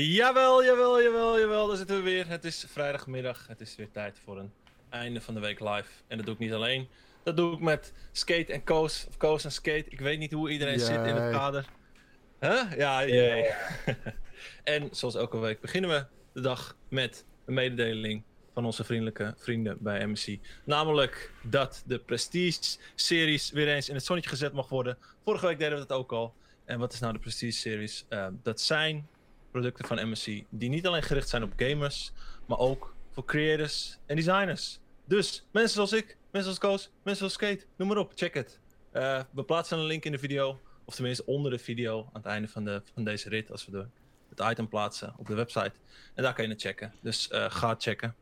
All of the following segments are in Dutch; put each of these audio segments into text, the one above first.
Jawel, jawel, jawel, jawel. Daar zitten we weer. Het is vrijdagmiddag. Het is weer tijd voor een einde van de week live. En dat doe ik niet alleen. Dat doe ik met Skate en Koos. Of Koos en Skate. Ik weet niet hoe iedereen zit in het kader. Huh? Ja, jee. en zoals elke week beginnen we de dag met een mededeling van onze vriendelijke vrienden bij MSC. Namelijk dat de Prestige-series weer eens in het zonnetje gezet mag worden. Vorige week deden we dat ook al. En wat is nou de Prestige-series? Eh, dat zijn producten van MSC die niet alleen gericht zijn op gamers, maar ook voor creators en designers. Dus mensen zoals ik, mensen zoals Koos, mensen zoals Skate, noem maar op, check het. Eh, we plaatsen een link in de video, of tenminste onder de video aan het einde van, de, van deze rit, als we de, het item plaatsen op de website. En daar kan je het checken. Dus eh, ga checken.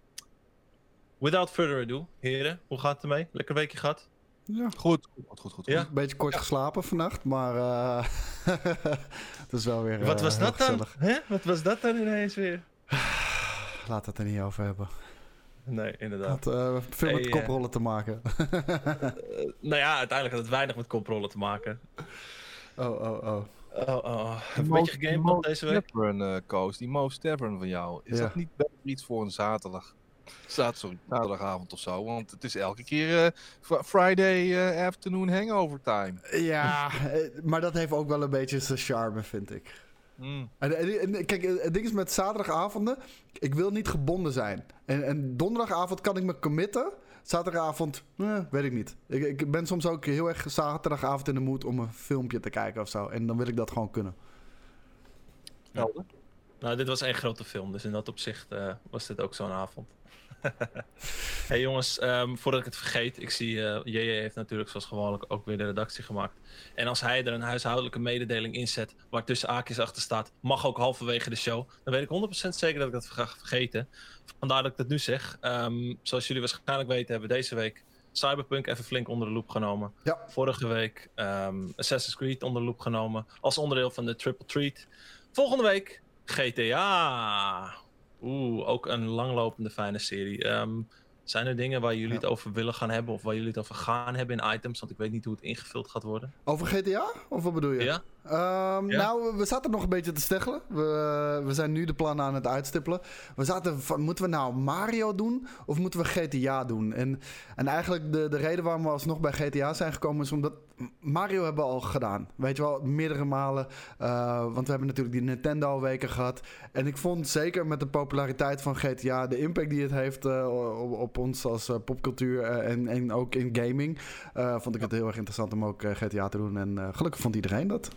Without further ado, heren, hoe gaat het ermee? Lekker weekje gehad? Ja, Goed, goed, goed, goed. Ja? een beetje kort geslapen vannacht, maar eh het is wel weer Wat eh, was heel dat dan? Hè? Wat was dat dan ineens weer? Laat het er niet over hebben. Nee, inderdaad. Had eh, veel met koprollen te maken. Eh, nou ja, uiteindelijk had het weinig met koprollen te maken. oh, oh, oh. Oh, oh, oh. Een beetje gegamed deze week? Tavern, eh, Koos, die Mo's Tavern van jou. Is Ja. dat niet beter iets voor een zaterdag? Zaterdag, sorry, zaterdagavond of zo. Want het is elke keer eh, fr- Friday eh, afternoon hangover time. Ja, eh, maar dat heeft ook wel een beetje zijn charme, vind ik. Mm. En, en- en- kijk, het ding is met zaterdagavonden, ik wil niet gebonden zijn. En, en donderdagavond kan ik me committen. Zaterdagavond, eh, weet ik niet. Ik, ik ben soms ook heel erg zaterdagavond in de mood om een filmpje te kijken of zo. En dan wil ik dat gewoon kunnen. Helder. Nou, dit was één grote film, dus in dat opzicht eh, was dit ook zo'n avond. hey jongens, ehm, voordat ik het vergeet, ik zie eh JJ heeft natuurlijk zoals gewoonlijk ook weer de redactie gemaakt. En als hij er een huishoudelijke mededeling inzet, waar tussen aakjes achter staat, mag ook halverwege de show, dan weet ik 100% zeker dat ik dat ga vergeten. Vandaar dat ik dat nu zeg. Ehm, zoals jullie waarschijnlijk weten, hebben we deze week Cyberpunk even flink onder de loep genomen. Ja. Vorige week ehm, Assassin's Creed onder de loep genomen, als onderdeel van de Triple Treat. Volgende week GTA. Oeh, ook een langlopende fijne serie. Ehm, zijn er dingen waar jullie Ja. het over willen gaan hebben of waar jullie het over gaan hebben in items? Want ik weet niet hoe het ingevuld gaat worden. Over GTA? Of wat bedoel je? Ja? Ehm, Ja? Nou, we zaten nog een beetje te steggelen. We, we zijn nu de plannen aan het uitstippelen. We zaten van, moeten we nou Mario doen of moeten we GTA doen? En, en eigenlijk de, de reden waarom we alsnog bij GTA zijn gekomen is omdat Mario hebben we al gedaan. Weet je wel, meerdere malen. Eh, want we hebben natuurlijk die Nintendo-weken gehad. En ik vond zeker met de populariteit van GTA, de impact die het heeft eh, op, op ons als eh, popcultuur en, en ook in gaming, vond ik het heel erg interessant om ook GTA te doen. En gelukkig vond iedereen dat.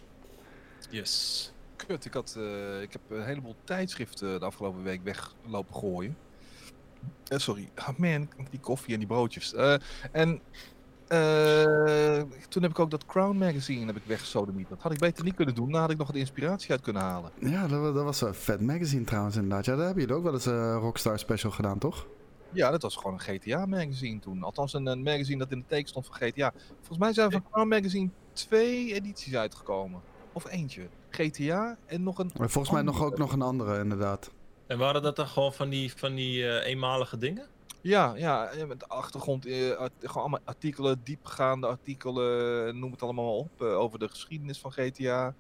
Yes. Kut, ik, had, ik heb een heleboel tijdschriften de afgelopen week weglopen gooien. Sorry, ah, man, die koffie en die broodjes. En eh, toen heb ik ook dat Crown magazine heb ik weggesodemiet. Dat had ik beter niet kunnen doen. Daar had ik nog wat inspiratie uit kunnen halen. Ja, dat, dat was een vet magazine trouwens inderdaad. Ja, daar hebben jullie ook wel eens een Rockstar special gedaan, toch? Ja, dat was gewoon een GTA magazine toen. Althans een, een magazine dat in de teken stond van GTA. Volgens mij zijn er van Crown magazine twee edities uitgekomen. Of eentje. GTA en nog een... Maar volgens mij nog ook nog een andere inderdaad. En waren dat dan gewoon van die, van die eh, eenmalige dingen? Ja, ja, met de achtergrond, eh, gewoon allemaal artikelen, diepgaande artikelen, noem het allemaal maar op, eh, over de geschiedenis van GTA,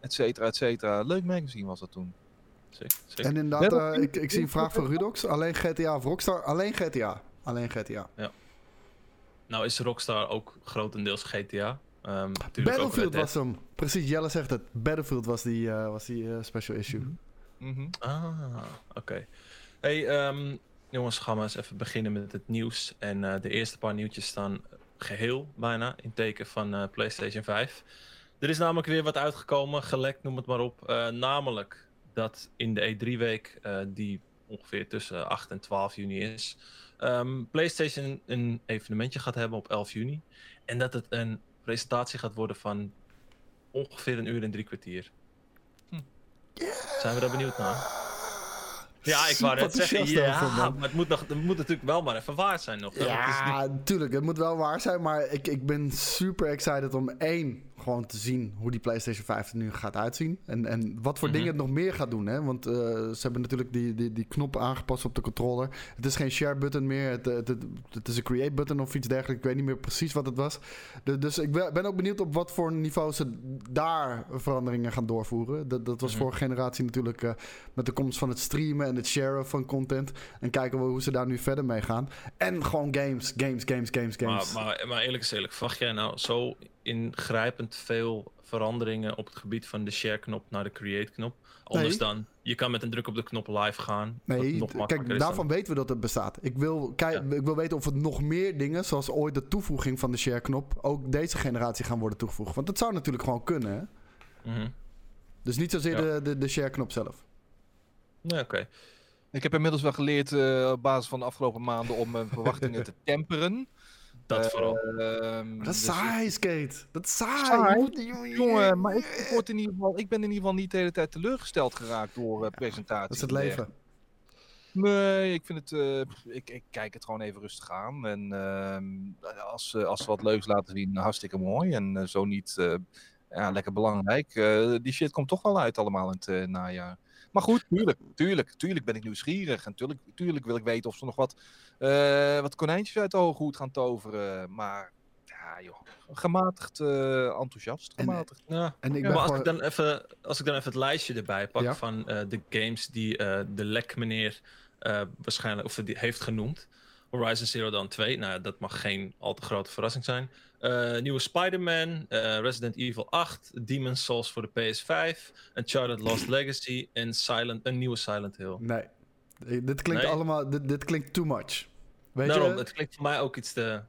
et cetera, et cetera. Leuk magazine was dat toen. Zeker. zeker. En inderdaad, Ja, eh, ik, ik zie een vraag van Rudox. Alleen GTA of Rockstar? Alleen GTA. Alleen GTA. Nou is Rockstar ook grotendeels GTA. Ehm, Battlefield was hem. Precies, Jelle zegt het. Battlefield was die, eh, was die eh, special issue. Mhm. Ah, oké. Hey, ehm, jongens, gaan we eens even beginnen met het nieuws. En eh, de eerste paar nieuwtjes staan geheel bijna in teken van eh, PlayStation 5. Er is namelijk weer wat uitgekomen, gelekt, noem het maar op. Eh, namelijk dat in de E3-week, eh, die ongeveer tussen 8 en 12 juni is, ehm, PlayStation een evenementje gaat hebben op 11 juni. En dat het een presentatie gaat worden van ongeveer een uur en drie kwartier. Hm. Zijn we daar benieuwd naar? Ja, ik wou net zeggen, ja, maar het moet, nog, het moet natuurlijk wel maar even waard zijn nog. Het niet- Ja, tuurlijk. Het moet wel waar zijn. Maar ik, ik ben super excited om één, gewoon te zien hoe die PlayStation 5 er nu gaat uitzien. En, en wat voor Mhm. dingen het nog meer gaat doen. Hè? Want eh, ze hebben natuurlijk die, die, die knop aangepast op de controller. Het is geen share button meer. Het, het, het, het is een create button of iets dergelijks. Ik weet niet meer precies wat het was. De- dus ik ben ook benieuwd op wat voor niveau ze daar veranderingen gaan doorvoeren. Dat, dat was Mhm. vorige generatie natuurlijk eh, met de komst van het streamen en het sharen van content. En kijken we hoe ze daar nu verder mee gaan. En gewoon games, games, games, games, games. Maar, maar, maar eerlijk is eerlijk, verwacht jij nou zo ingrijpend veel veranderingen op het gebied van de share-knop naar de create-knop? Anders Nee. dan, je kan met een druk op de knop live gaan. Nee, nog kijk, daarvan weten we dat het bestaat. Ik wil, Ja. ik wil weten of het nog meer dingen, zoals ooit de toevoeging van de share-knop, ook deze generatie gaan worden toegevoegd. Want dat zou natuurlijk gewoon kunnen. Hè? Mhm. Dus niet zozeer Ja. de, de, de share-knop zelf. Nee, oké. Ik heb inmiddels wel geleerd eh, op basis van de afgelopen maanden om mijn verwachtingen te temperen. Dat Eh, vooral. ehm, dat is dus- saai, Skate. Dat is saai. Jongen, maar ik, ik word in ieder geval, ik ben in ieder geval niet de hele tijd teleurgesteld geraakt door eh, presentaties. Dat is het en leven. Nee, ik vind het. eh, ik, ik kijk het gewoon even rustig aan. En ehm, als, ze- als ze wat leuks laten zien, hartstikke mooi. En eh, zo niet, eh, ja, lekker belangrijk. Eh, die shit komt toch wel uit allemaal in het eh, najaar. Maar goed, tuurlijk, tuurlijk, tuurlijk ben ik nieuwsgierig. En tuurlijk, tuurlijk wil ik weten of ze nog wat, eh, wat konijntjes uit de hoge hoed gaan toveren. Maar ja, joh, gematigd eh, enthousiast. En, eh, Gematigd. Ja. En ik Ja, ben maar als ik, dan even, als ik dan even het lijstje erbij pak Ja. van eh, de games die eh, de lek meneer eh, waarschijnlijk of die heeft genoemd. Horizon Zero Dawn 2, nou ja, dat mag geen al te grote verrassing zijn. Eh, nieuwe Spider-Man, eh, Resident Evil 8, Demon's Souls voor de PS5, Uncharted Lost Legacy en Silent, een nieuwe Silent Hill. Nee. Eh, Dit klinkt Nee? allemaal... Dit, dit klinkt too much. Weet Daarom, je... het klinkt voor mij ook iets te...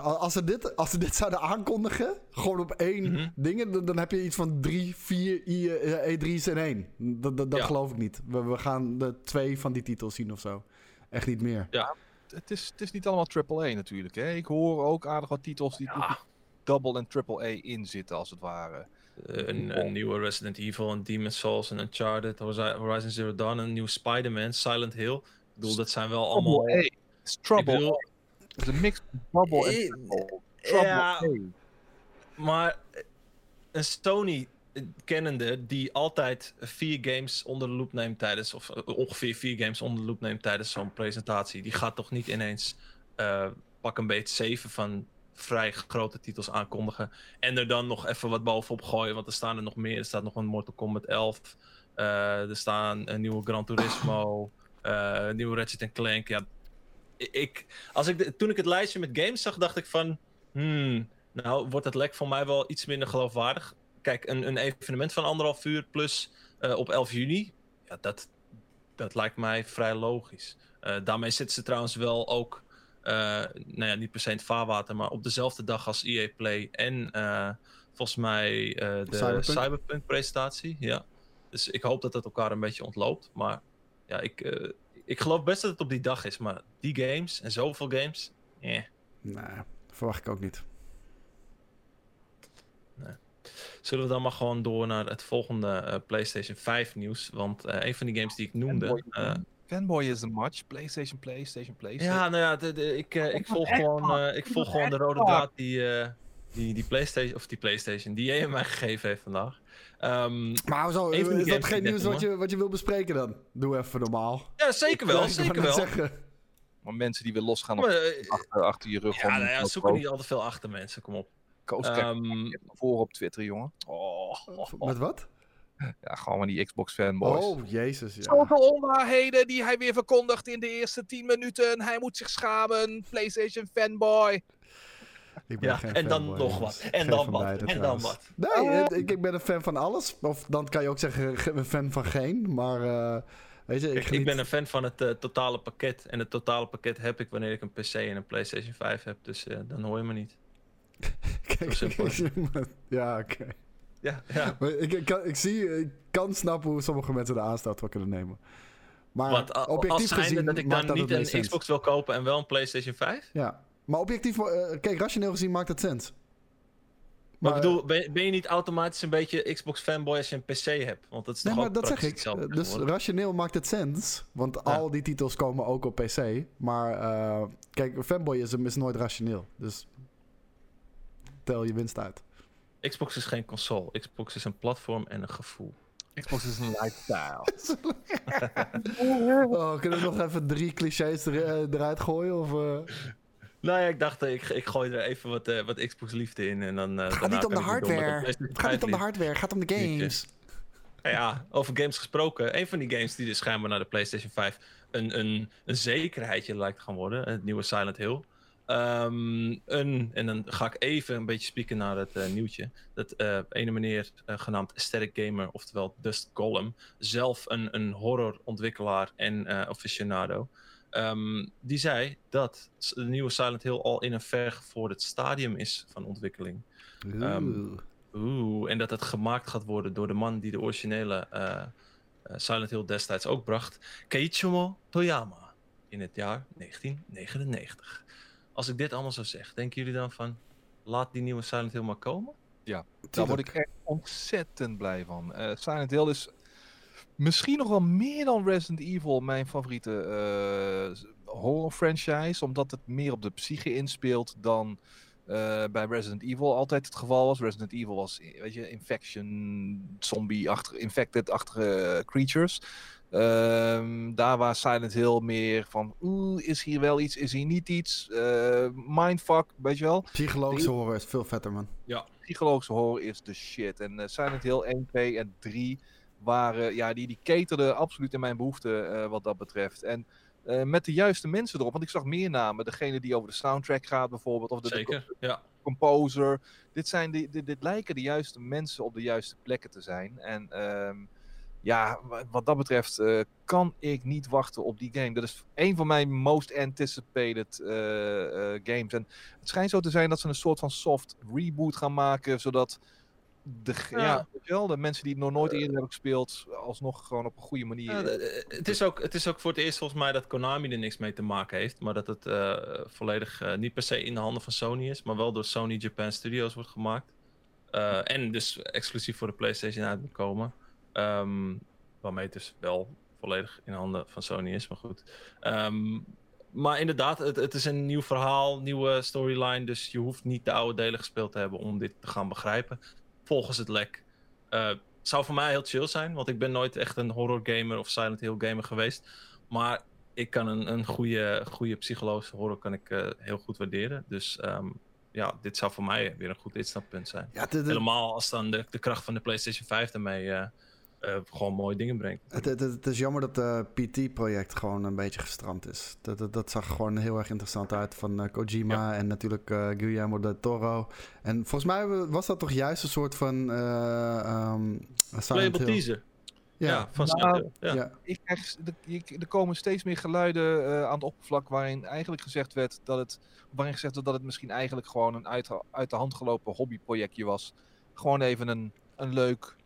Als ze, dit, als ze dit zouden aankondigen, gewoon op één Mhm. ding, dan, dan heb je iets van drie, vier I- eh, E3's in één. Dat, dat, dat Ja. geloof ik niet. We, we gaan de twee van die titels zien of zo. Echt niet meer. Het is, het is niet allemaal AAA natuurlijk. Hè? Ik hoor ook aardig wat titels die Ja. double en triple A in zitten, als het ware. eh, een, een nieuwe Resident Evil, een Demon's Souls, een Uncharted, Horiz- Horizon Zero Dawn, een nieuwe Spider-Man, Silent Hill. Ik bedoel, dat zijn wel allemaal... Trouble is Trouble bedoel-. Het is een mix van double en Eh. Trouble ja, A. Maar een Sony kennende die altijd vier games onder de loep neemt tijdens, of eh, ongeveer vier games onder de loep neemt tijdens zo'n presentatie, die gaat toch niet ineens eh, pak een beetje zeven van vrij grote titels aankondigen en er dan nog even wat bovenop gooien, want er staan er nog meer. Er staat nog een Mortal Kombat 11, eh, er staan een nieuwe Gran Turismo, een nieuwe Ratchet Clank. Ja, ik, als ik toen ik het lijstje met games zag, dacht ik van, hmm, nou, wordt het lek voor mij wel iets minder geloofwaardig. Kijk, een, een evenement van anderhalf uur plus eh, op 11 juni, ja, dat, dat lijkt mij vrij logisch. Eh, daarmee zitten ze trouwens wel ook, eh, nou ja, niet per se in het vaarwater, maar op dezelfde dag als EA Play en volgens mij de Cyberpunk. Cyberpunk-presentatie. Ja. Dus ik hoop dat het elkaar een beetje ontloopt. Maar ja, ik, ik geloof best dat het op die dag is. Maar die games en zoveel games, eh. Nee, verwacht ik ook niet. Zullen we dan maar gewoon door naar het volgende eh, PlayStation 5 nieuws? Want eh, een van die games die ik noemde. Fanboy, eh, Fanboy is een match. PlayStation, PlayStation, PlayStation. ja, nou ja, de, de- ik, eh, ik volg gewoon, eh, ik volg gewoon de rode draad die, eh, die, die PlayStation, of die PlayStation, die jij mij gegeven heeft vandaag. Ehm, Maar die is dat geen nieuws wat je, wat je wil bespreken dan? Doe even normaal. ja, zeker wel, zeker wel. Zeggen. Maar mensen die weer losgaan op, Maar, eh, achter, achter je rug. ja, om- nou ja, zoek er niet al te veel achter mensen, kom op. Koos Ehm, voren op Twitter, jongen. Oh, Met wat? ja, gewoon maar die Xbox fanboys. Oh, jezus. Ja. Zoveel onwaarheden die hij weer verkondigt in de eerste 10 minuten. Hij moet zich schamen. PlayStation fanboy. Ik ben ja, geen en dan fanboy, nog wat. En Geen dan wat. beide, En dan wat. Nee, Ah. ik, ik ben een fan van alles. Of dan kan je ook zeggen, ge- een fan van geen. Maar eh, weet je, ik, Kijk, ik ben een fan van het eh, totale pakket. En het totale pakket heb ik wanneer ik een PC en een PlayStation 5 heb. Dus eh, dan hoor je me niet. Kijk, is ja, oké. Ja, ja. Maar Ik, ik, kan, ik zie, ik kan snappen hoe sommige mensen de aanstoot wel kunnen nemen. Maar Want als objectief gezien dat ik dan dat niet een. Xbox wil kopen en wel een PlayStation 5? Ja, maar objectief, eh, kijk, rationeel gezien maakt het sens. Maar, ik bedoel, ben, ben je niet automatisch een beetje Xbox fanboy als je een PC hebt? Want dat is Nee, toch maar dat zeg ik. hetzelfde Dus geworden? rationeel maakt het sens. Want Ja. al die titels komen ook op PC. Maar eh, kijk, fanboyism is nooit rationeel. Dus tel je winst uit. Xbox is geen console. Xbox is een platform en een gevoel. Xbox is een lifestyle. Oh, kunnen we nog even drie clichés er, eh, eruit gooien? Of, eh? Nou ja, ik dacht, eh, ik, ik gooi er even wat, eh, wat Xbox liefde in. En dan, eh, Het gaat niet om de hardware. Het gaat niet om de 5 hardware, het gaat om de games. Ja, over games gesproken. Een van die games die dus schijnbaar naar de PlayStation 5 een, een, een zekerheidje lijkt te gaan worden. Het nieuwe Silent Hill. Ehm, een, en dan ga ik even een beetje spieken naar het eh, nieuwtje. Dat eh ene meneer eh, genaamd Aesthetic Gamer, oftewel Dust Golem, zelf een, een horrorontwikkelaar en aficionado. ehm, die zei dat de nieuwe Silent Hill al in een vergevorderd stadium is van ontwikkeling. Ehm, Oeh. En dat het gemaakt gaat worden door de man die de originele Silent Hill destijds ook bracht, Keiichiro Toyama, in het jaar 1999. Als ik dit allemaal zo zeg, denken jullie dan van, laat die nieuwe Silent Hill maar komen? Daar word ik echt ontzettend blij van. Eh, Silent Hill is misschien nog wel meer dan Resident Evil mijn favoriete eh, horror franchise. Omdat het meer op de psyche inspeelt dan eh, bij Resident Evil altijd het geval was. Resident Evil was, weet je, infection, zombie-achtige, infected-achtige creatures. Ehm, daar waar Silent Hill meer van, oeh, is hier wel iets, is hier niet iets? Eh, mindfuck, weet je wel Psychologische horror is veel vetter, man. psychologische horror is de shit. En eh, Silent Hill 1, 2 en 3 waren, ja, die, die caterden absoluut in mijn behoeften eh, wat dat betreft. En eh, met de juiste mensen erop, want ik zag meer namen. Degene die over de soundtrack gaat bijvoorbeeld, of de, de Zeker, ja. composer. Dit, zijn de, dit, dit lijken de juiste mensen op de juiste plekken te zijn. En ehm, ja, wa- wat dat betreft eh, kan ik niet wachten op die game. Dat is een van mijn most anticipated eh, games. En het schijnt zo te zijn dat ze een soort van soft reboot gaan maken, zodat de, ja. Wel, de mensen die het nog nooit eerder hebben gespeeld, alsnog gewoon op een goede manier. Ja, de- het, is ook, het is ook voor het eerst volgens mij dat Konami er niks mee te maken heeft. Maar dat het eh, volledig eh, niet per se in de handen van Sony is. Maar wel door Sony Japan Studios wordt gemaakt. Eh, en dus exclusief voor de PlayStation uit moet komen. Ehm, waarmee het dus wel volledig in handen van Sony is. Maar goed. Ehm, maar inderdaad, het, het is een nieuw verhaal, nieuwe storyline. Dus je hoeft niet de oude delen gespeeld te hebben om dit te gaan begrijpen. Volgens het lek. Eh, zou voor mij heel chill zijn, want ik ben nooit echt een horror gamer of Silent Hill gamer geweest. Maar ik kan een, een goede, goede psychologische horror kan ik, eh, heel goed waarderen. Dus ehm, ja, dit zou voor mij weer een goed instappunt zijn. Ja, Helemaal als dan de, de kracht van de PlayStation 5 daarmee eh, eh, gewoon mooie dingen brengt. Het, het, het is jammer dat het PT-project gewoon een beetje gestrand is. Dat, dat, dat zag gewoon heel erg interessant uit van eh, Kojima en natuurlijk eh, Guillermo del Toro. En volgens mij was dat toch juist een soort van... eh ehm, Silent Playable Hill. teaser. Ja, Ja, van Nou, Silent Hill. Ja. ja. ik krijg, de- er komen steeds meer geluiden eh, aan het oppervlak waarin eigenlijk gezegd werd dat het, waarin gezegd werd dat het misschien eigenlijk gewoon een uit, uit de hand gelopen hobbyprojectje was. Gewoon even een, een leuk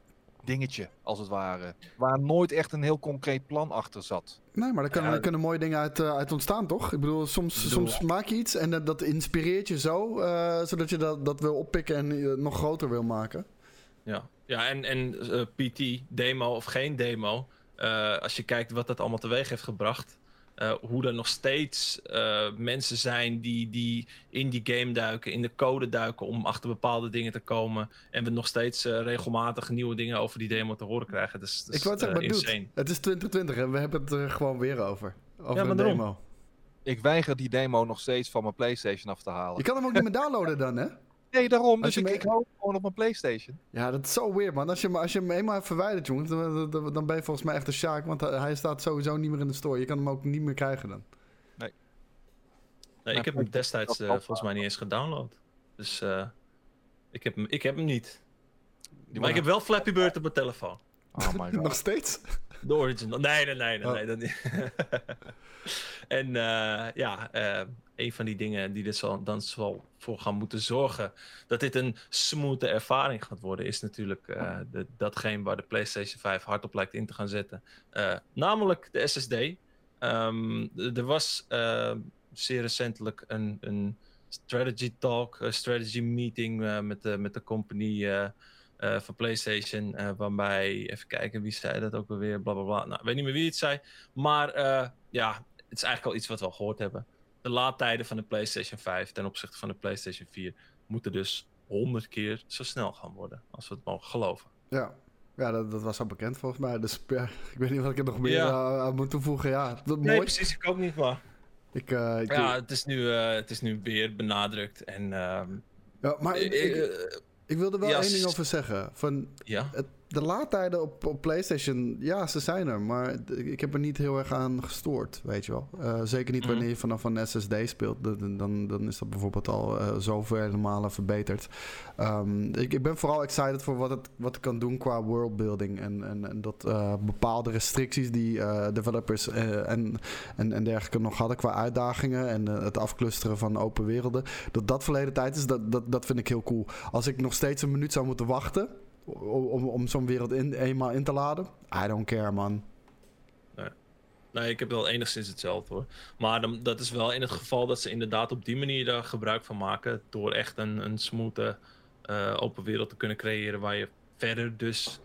dingetje, als het ware. Waar nooit echt een heel concreet plan achter zat. Nee, maar er kunnen, Ja, er kunnen mooie dingen uit, eh, uit ontstaan, toch? Ik bedoel, soms, Ik bedoel- soms maak je iets en dat, dat inspireert je zo, eh, zodat je dat, dat wil oppikken en eh, nog groter wil maken. Ja, ja en, en PT, demo of geen demo, eh, als je kijkt wat dat allemaal teweeg heeft gebracht, eh, hoe er nog steeds eh, mensen zijn die, die in die game duiken, in de code duiken om achter bepaalde dingen te komen, en we nog steeds eh, regelmatig nieuwe dingen over die demo te horen krijgen. Dus, dus ik wou het zeggen, maar dude, insane. het is 2020 en we hebben het er gewoon weer over. Over Ja, maar een daarom. demo. Ik weiger die demo nog steeds van mijn PlayStation af te halen. Je kan hem ook niet meer downloaden dan, hè? Nee, daarom. Als Dus ik, me- ik hou hem gewoon op mijn PlayStation. Ja, dat is zo weird, man. Als je, als je hem eenmaal hebt verwijderd, jongens, dan, dan- dan ben je volgens mij echt een sjaak. Want hij staat sowieso niet meer in de store. Je kan hem ook niet meer krijgen dan. Nee, ik heb hem destijds eh, volgens mij niet eens gedownload. Dus eh, ik, heb hem, ik heb hem niet. Maar ik heb wel Flappy Bird op mijn telefoon. Oh my god. Nog steeds? De original. Nee, nee, nee, nee, Oh. nee dat niet. en eh, ja, eh, een van die dingen die er zal, dan zal voor gaan moeten zorgen dat dit een smooth ervaring gaat worden, is natuurlijk eh, de, datgene waar de PlayStation 5 hard op lijkt in te gaan zetten. Eh, namelijk de SSD. Ehm, er was eh, zeer recentelijk een, een strategy talk, een strategy meeting met, de, met de company van PlayStation. eh, waarbij, even kijken wie zei dat ook alweer, bla bla bla. Nou, ik weet niet meer wie het zei. Maar ja, het is eigenlijk al iets wat we al gehoord hebben. De laadtijden van de PlayStation 5 ten opzichte van de PlayStation 4 moeten dus honderd keer zo snel gaan worden. Als we het mogen geloven. Ja, ja dat, dat was al bekend volgens mij. Dus ja, ik weet niet wat ik er nog meer Ja. aan- aan moet toevoegen. Ja, dat, Nee, mooi. precies. Ik ook niet, maar... Ik, eh, ik, Ja, het is nu, eh, het is nu weer benadrukt. En ehm, ja, maar ik, eh, ik, eh, ik wil er wel één ding over zeggen. Van, ja, het, de laadtijden op, op PlayStation, ja, ze zijn er. Maar ik heb er niet heel erg aan gestoord, weet je wel. Eh, zeker niet Mhm. wanneer je vanaf een SSD speelt. Dan, dan, dan is dat bijvoorbeeld al eh zoveel malen verbeterd. Ehm, ik, ik ben vooral excited voor wat het, wat het kan doen qua worldbuilding. En, en, en dat eh, bepaalde restricties die developers en, en, en dergelijke nog hadden qua uitdagingen. En het afclusteren van open werelden. Dat dat verleden tijd is, dat, dat, dat vind ik heel cool. Als ik nog steeds een minuut zou moeten wachten om, om, zo'n wereld in, eenmaal in te laden. I don't care, man. nee, ik heb wel enigszins hetzelfde hoor. Maar dan, dat is wel in het geval dat ze inderdaad op die manier daar gebruik van maken. Door echt een, een smooth eh, open wereld te kunnen creëren. Waar je verder dus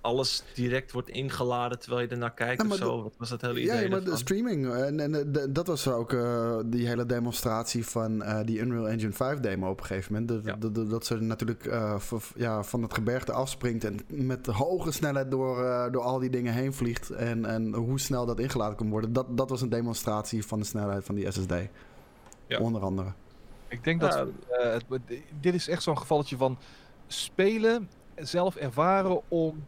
alles direct wordt ingeladen terwijl je ernaar kijkt Ja, of maar zo. Wat was dat hele idee ja, maar de streaming. En, en eh, dat was ook eh, die hele demonstratie van eh, die Unreal Engine 5 demo op een gegeven moment. Dat, Ja. ze natuurlijk eh, v- ja, van het gebergte afspringt en met hoge snelheid door, eh, door al die dingen heen vliegt. En, en hoe snel dat ingeladen kan worden. Dat, dat was een demonstratie van de snelheid van die SSD. Ja. Onder andere. Ik denk dat eh, het, dit is echt zo'n gevalletje van spelen, zelf ervaren om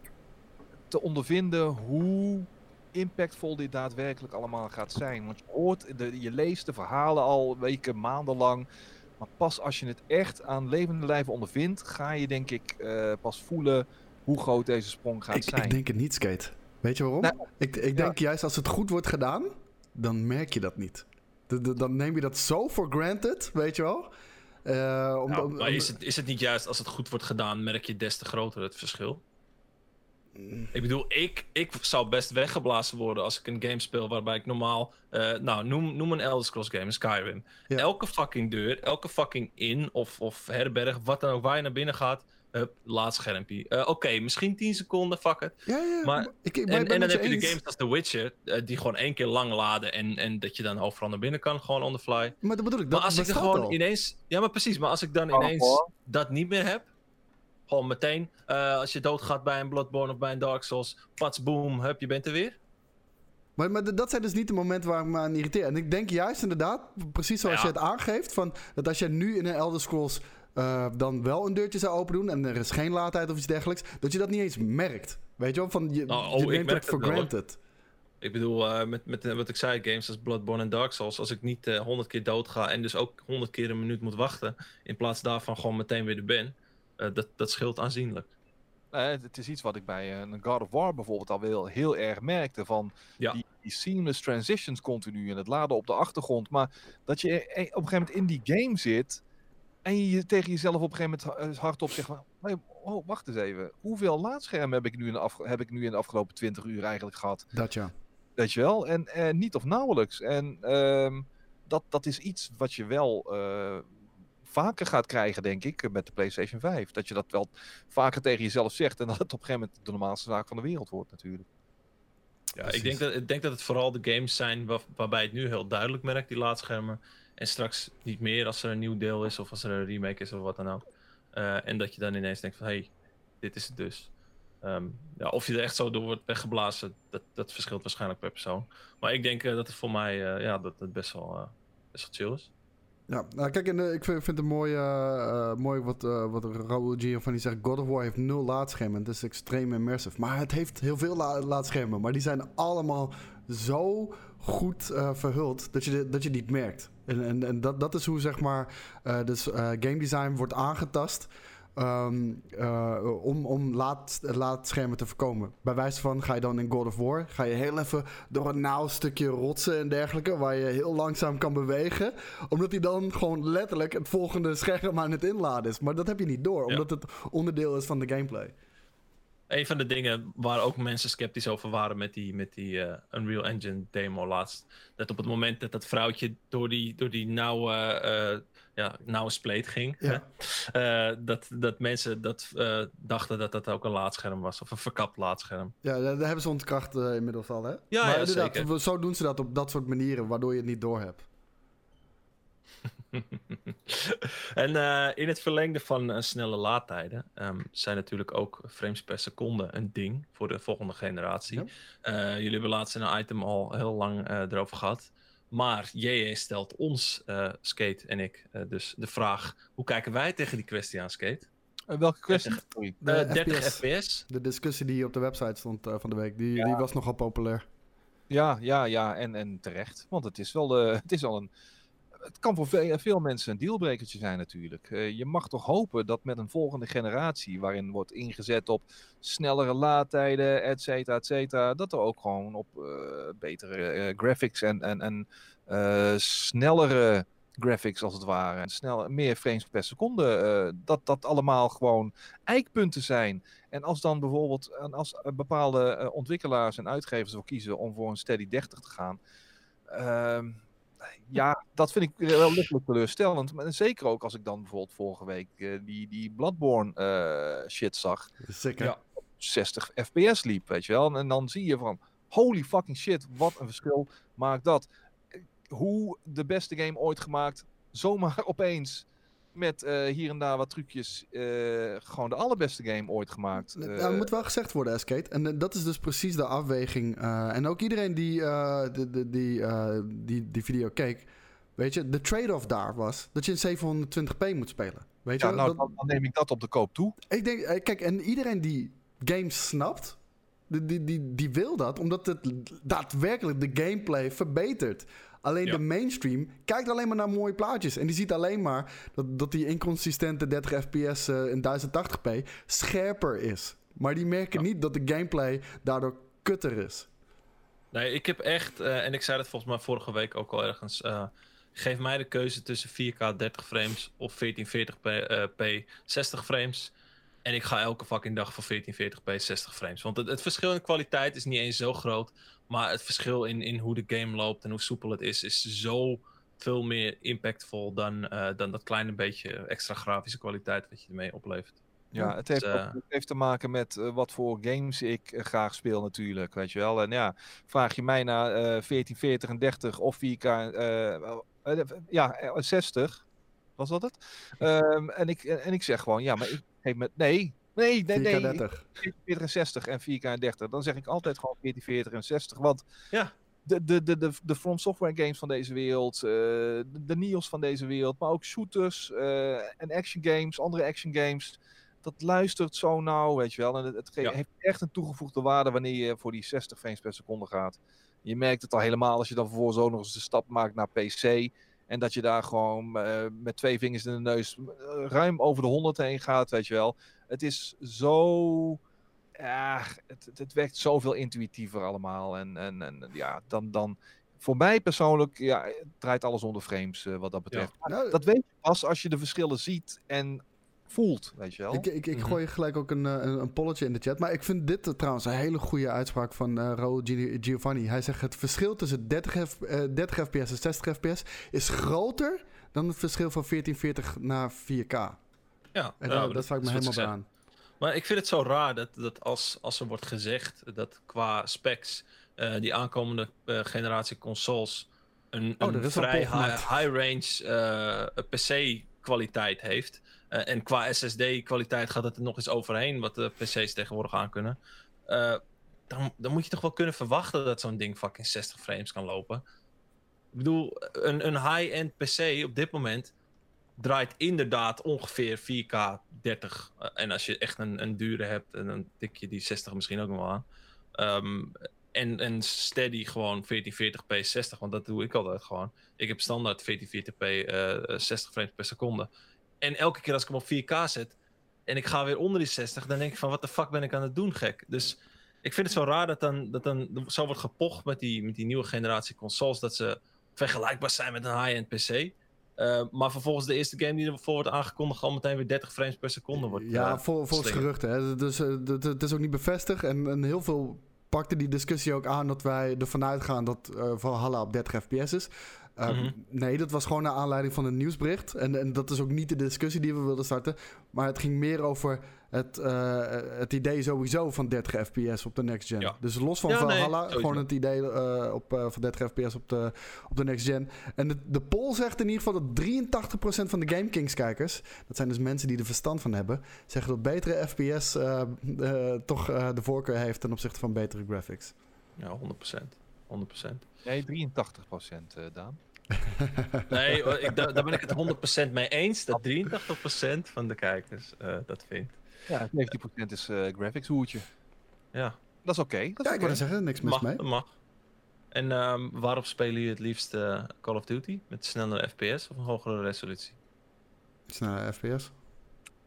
te ondervinden hoe impactvol dit daadwerkelijk allemaal gaat zijn. Want je hoort, de, je leest de verhalen al weken, maandenlang. Maar pas als je het echt aan levende lijven ondervindt, ga je denk ik eh, pas voelen hoe groot deze sprong gaat Ik, zijn. ik denk het niet, Skate. Weet je waarom? Nee. Ik, ik denk juist als het goed wordt gedaan, dan merk je dat niet. Dan neem je dat zo voor granted, weet je wel. Eh, om, Nou, om- maar is het, is het niet juist als het goed wordt gedaan, merk je des te groter het verschil? Ik bedoel, ik, ik zou best weggeblazen worden als ik een game speel waarbij ik normaal... eh, nou, noem, noem een Elder Scrolls game, een Skyrim. Ja. Elke fucking deur, elke fucking in of, of herberg, wat dan ook, waar je naar binnen gaat... Hup, laat schermpje. Eh, Oké, misschien 10 seconden, fuck it. Ja, ja. Maar- ik, ik ben, En, en dan heb je je de games als The Witcher, eh, die gewoon één keer lang laden en, en dat je dan overal naar binnen kan, gewoon on the fly. Maar dat bedoel ik, dat maar als ik er gewoon al. ineens. Ja, maar precies. Maar als ik dan Oh, ineens dat niet meer heb. Gewoon meteen. eh, als je doodgaat bij een Bloodborne of bij een Dark Souls. Pats, boom, hup, je bent er weer. Maar, maar dat zijn dus niet de momenten waar ik me aan irriteer. En ik denk juist inderdaad, precies zoals Ja. je het aangeeft, van, dat als je nu in een Elder Scrolls eh, dan wel een deurtje zou open doen en er is geen laadtijd of iets dergelijks, dat je dat niet eens merkt. Weet je wel, van je, Nou, oh, je ik neemt merk het voor het wel, hoor. granted. Ik bedoel, eh, met, met eh, wat ik zei, games als Bloodborne en Dark Souls. Als ik niet honderd keer dood ga en dus ook honderd keer een minuut moet wachten. In plaats daarvan gewoon meteen weer er ben. eh, dat, dat scheelt aanzienlijk. Eh, het- is iets wat ik bij een God of War bijvoorbeeld al wel heel erg merkte. Van Ja. die, die seamless transitions continu en het laden op de achtergrond. Maar dat je eh, op een gegeven moment in die game zit. En je tegen jezelf op een gegeven moment ha- hardop zegt van... "Hey, Oh, wacht eens even. Hoeveel laadschermen heb ik, nu in de afge- heb ik nu in de afgelopen 20 uur eigenlijk gehad? Dat ja. Weet je wel? En eh, niet of nauwelijks. En ehm, dat, dat is iets wat je wel eh, vaker gaat krijgen, denk ik, met de PlayStation 5. Dat je dat wel vaker tegen jezelf zegt en dat het op een gegeven moment de normaalste zaak van de wereld wordt natuurlijk. Ja, Precies. ik denk, dat, ik denk dat het vooral de games zijn waar- waarbij het nu heel duidelijk merkt, die laadschermen. En straks niet meer als er een nieuw deel is of als er een remake is of wat dan ook. Eh, en dat je dan ineens denkt van, hé, hey, dit is het dus. Ehm, ja, of je er echt zo door wordt weggeblazen, dat, dat verschilt waarschijnlijk per persoon. Maar ik denk eh, dat het voor mij eh, ja, dat best wel, best wel chill is. Ja, nou kijk, en, ik vind, het mooi, mooi wat, wat Raoul Giovanni zegt. God of War heeft nul laadschermen. Het is extreem immersive. Maar het heeft heel veel la laadschermen. Maar die zijn allemaal zo goed verhuld dat je, dat je niet merkt. En, en, en dat, dat is hoe zeg maar dus, game design wordt aangetast. ehm, eh, om, om laad, laadschermen te voorkomen. Bij wijze van ga je dan in God of War, ga je heel even door een nauw stukje rotsen en dergelijke, waar je heel langzaam kan bewegen omdat hij dan gewoon letterlijk het volgende scherm aan het inladen is. Maar dat heb je niet door, Ja. omdat het onderdeel is van de gameplay. Een van de dingen waar ook mensen sceptisch over waren met die, met die eh, Unreal Engine demo laatst. Dat op het moment dat dat vrouwtje door die, door die nauwe, eh, ja, nauwe spleet ging. Ja. hè, eh, dat, dat mensen dat, dachten dat dat ook een laadscherm was. Of een verkapt laadscherm. Ja, daar hebben ze ontkracht inmiddels al, hè? Ja, maar ja, inderdaad, zeker. zo doen ze dat op dat soort manieren, waardoor je het niet door hebt. en uh, in het verlengde van uh, snelle laadtijden um, zijn natuurlijk ook frames per seconde een ding voor de volgende generatie. Ja. Uh, jullie hebben laatst in een item al heel lang erover gehad. Maar JJ stelt ons, Skate en ik, dus de vraag: hoe kijken wij tegen die kwestie aan, Skate? welke kwestie? 30, de 30 FPS. FPS. De discussie die op de website stond van de week, die, ja. die was nogal populair. Ja, ja, ja, en, en terecht. Want het is wel, het is al een het kan voor veel, veel, mensen een dealbrekertje zijn natuurlijk. Uh, je mag toch hopen dat met een volgende generatie, waarin wordt ingezet op snellere laadtijden, et cetera, et cetera, dat er ook gewoon op uh, betere uh, graphics en, en, en snellere graphics als het ware, en meer frames per seconde, dat dat allemaal gewoon eikpunten zijn. En als dan bijvoorbeeld, als bepaalde ontwikkelaars en uitgevers ervoor kiezen om voor een steady 30 te gaan, ehm, ja, dat vind ik wel lichtelijk teleurstellend. Maar zeker ook als ik dan bijvoorbeeld vorige week uh, die, die Bloodborne uh, shit zag. Zeker. Ja, 60 fps liep, weet je wel. En dan zie je van, holy fucking shit, wat een verschil maakt dat. Hoe de beste game ooit gemaakt, zomaar opeens met uh, hier en daar wat trucjes uh, gewoon de allerbeste game ooit gemaakt. Uh, nou, moet wel gezegd worden, Escape. En dat is dus precies de afweging. en ook iedereen die, de, de, die, die die video keek. Weet je, de trade-off daar was dat je in 720p moet spelen. Weet ja, je? nou, dan, dan, neem ik dat op de koop toe. Ik denk, kijk, en iedereen die games snapt, die, die, die, die wil dat, omdat het daadwerkelijk de gameplay verbetert. Alleen de mainstream kijkt alleen maar naar mooie plaatjes. En die ziet alleen maar dat, dat die inconsistente 30 fps uh, in 1080p scherper is. Maar die merken niet dat de gameplay daardoor kutter is. Nee, ik heb echt, uh, en ik zei dat volgens mij vorige week ook al ergens. Uh, geef mij de keuze tussen 4K 30 frames of 1440p 60 frames. En ik ga elke fucking dag voor 1440p 60 frames. Want het, het, verschil in kwaliteit is niet eens zo groot. Maar het verschil in, in hoe de game loopt en hoe soepel het is, is zo veel meer impactvol dan, uh, dan dat kleine beetje extra grafische kwaliteit wat je ermee oplevert. Ja, het heeft, uh, het heeft te maken met uh, wat voor games ik uh, graag speel natuurlijk, weet je wel. En ja, vraag je mij naar 1440 en 30 of 4K, ja, 60, was dat het? Um, en, ik, en ik zeg gewoon, ja, maar ik geef met, nee, Nee, nee, 4K 30. 40 en 60 en 4K en 30. Dan zeg ik altijd gewoon 40, 40 en 60. Want ja. de, de, de, de, de From Software games van deze wereld, uh, de, de Nios van deze wereld, maar ook shooters uh, en action games, andere action games. Dat luistert zo nauw, weet je wel. En het, het ja. heeft echt een toegevoegde waarde wanneer je voor die 60 frames per seconde gaat. Je merkt het al helemaal als je dan vervolgens ook nog eens de stap maakt naar PC. En dat je daar gewoon uh, met twee vingers in de neus ruim over de 100 heen gaat, weet je wel. Het is zo. Ja, het, het werkt zoveel intuïtiever allemaal. En, en, en ja, dan, dan. Voor mij persoonlijk ja, draait alles onder frames uh, wat dat betreft. Ja. Nou, dat weet je pas als je de verschillen ziet en voelt, weet je wel. Ik, ik, ik gooi gelijk ook een, een, een, polletje in de chat. Maar ik vind dit trouwens een hele goede uitspraak van uh, Raul Giovanni. Hij zegt het verschil tussen 30, F, uh, 30 fps en 60 fps is groter dan het verschil van 1440 naar 4K. Ja, en nou, dat, sluit me helemaal bij aan. Maar ik vind het zo raar dat, dat als, als er wordt gezegd dat qua specs uh, die aankomende uh, generatie consoles een, oh, een vrij high, high range uh, PC kwaliteit heeft. Uh, en qua SSD-kwaliteit gaat het er nog eens overheen, wat de PC's tegenwoordig aankunnen. Uh, dan, dan moet je toch wel kunnen verwachten dat zo'n ding fucking 60 frames kan lopen. Ik bedoel, een, een high-end PC op dit moment draait inderdaad ongeveer 4K 30. Uh, en als je echt een, een dure hebt, dan tik je die 60 misschien ook nog wel aan. Um, en, en steady gewoon 1440p 60, want dat doe ik altijd gewoon. Ik heb standaard 1440p uh, 60 frames per seconde. En elke keer als ik hem op 4K zet en ik ga weer onder die 60, dan denk ik van wat de fuck ben ik aan het doen, gek. Dus ik vind het zo raar dat dan, dat dan zo wordt gepocht met die, met die nieuwe generatie consoles, dat ze vergelijkbaar zijn met een high-end PC. Uh, maar vervolgens de eerste game die ervoor wordt aangekondigd, al meteen weer 30 frames per seconde wordt. Ja, uh, vol, volgens geruchten. Hè. Dus uh, het is ook niet bevestigd. En, en heel veel pakte die discussie ook aan dat wij ervan uitgaan dat Valhalla op 30 fps is. Uh, Mhm. Nee, dat was gewoon naar aanleiding van een nieuwsbericht. En, en dat is ook niet de discussie die we wilden starten. Maar het ging meer over het, eh, het idee sowieso van 30 fps op de next gen. Ja. Dus los van Ja, Valhalla, gewoon het idee eh, op, eh, van 30 fps op de, op de next gen. En de, de poll zegt in ieder geval dat 83% van de GameKings kijkers... dat zijn dus mensen die er verstand van hebben... zeggen dat betere fps toch eh, de voorkeur heeft ten opzichte van betere graphics. Ja, 100%. 100%. Nee, 83 procent, eh, Daan. Nee, ik, daar, daar ben ik het 100% mee eens. Dat 83% van de kijkers eh, dat vindt. Ja, 70 procent is eh, graphics hoertje. Ja, Dat is oké. dat Ja, ik wil zeggen, niks mis mag, mee. dat mag. En ehm, waarop spelen jullie het liefst Call of Duty? Met snellere FPS of een hogere resolutie? Snelle fps.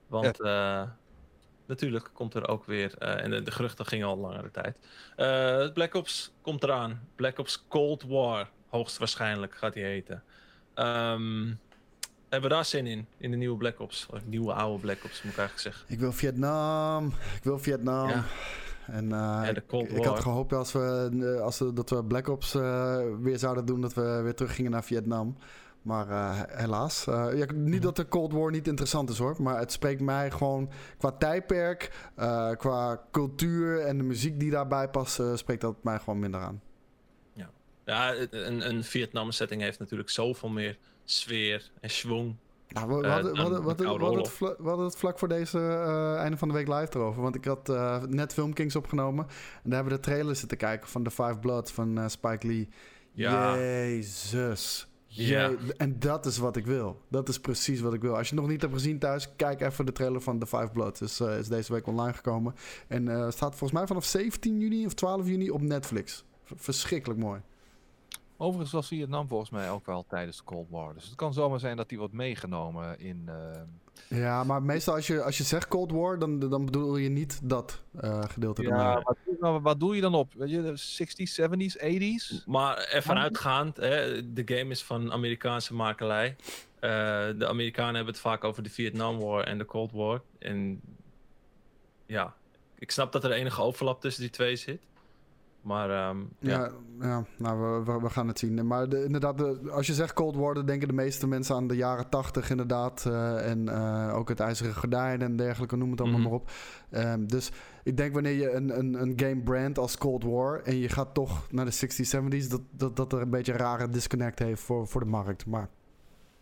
Want eh, natuurlijk komt er ook weer, eh, en de, de geruchten gingen al langere tijd. eh, Black Ops komt eraan. Black Ops Cold War, hoogstwaarschijnlijk gaat die heten. Ehm, hebben we daar zin in, in de nieuwe Black Ops? Of nieuwe oude Black Ops, moet ik eigenlijk zeggen. Ik wil Vietnam. Ik wil Vietnam. Ja. En uh, Ja, ik, ik had gehoopt als we, als we, dat we Black Ops weer zouden doen, dat we weer terug gingen naar Vietnam. Maar uh, helaas. Uh, ja, niet dat de Cold War niet interessant is hoor. Maar het spreekt mij gewoon qua tijdperk, uh, qua cultuur en de muziek die daarbij past, spreekt dat mij gewoon minder aan. Ja, ja een, een Vietnam setting heeft natuurlijk zoveel meer sfeer en schwung. Nou, we, we, hadden, we, hadden, we, hadden, we, hadden het, we hadden het vlak voor deze einde van de week live erover. Want ik had net Filmkings opgenomen. En daar hebben we de trailer zitten kijken van The Five Bloods van Spike Lee. Ja. Jezus. Ja. En dat is wat ik wil. Dat is precies wat ik wil. Als je het nog niet hebt gezien thuis, kijk even de trailer van The Five Bloods. Is, uh, is deze week online gekomen. En uh, staat volgens mij vanaf 17 juni of 12 juni op Netflix. V verschrikkelijk mooi. Overigens was Vietnam volgens mij ook wel tijdens de Cold War. Dus het kan zomaar zijn dat die wordt meegenomen in... Uh... Ja, maar meestal als je, als je zegt Cold War, dan, dan bedoel je niet dat uh, gedeelte. Ja, wat, maar wat doe je dan op? Weet je, de 60s, 70s, 80s? Maar ervan uitgaand, hè, de game is van Amerikaanse makelij. Uh, de Amerikanen hebben het vaak over de Vietnam War en de Cold War. En ja, ik snap dat er enige overlap tussen die twee zit. Maar um, ja. ja. Ja, nou, we, we, we, gaan het zien. Maar de, inderdaad, de, als je zegt Cold War, dan denken de meeste mensen aan de jaren 80 inderdaad. Uh, en uh, ook het ijzeren gordijn en dergelijke, noem het allemaal Mhm. mm -hmm. maar op. Um, dus ik denk wanneer je een, een, een game brand als Cold War en je gaat toch naar de 60s, 70s, dat, dat, dat er een beetje een rare disconnect heeft voor, voor de markt. Maar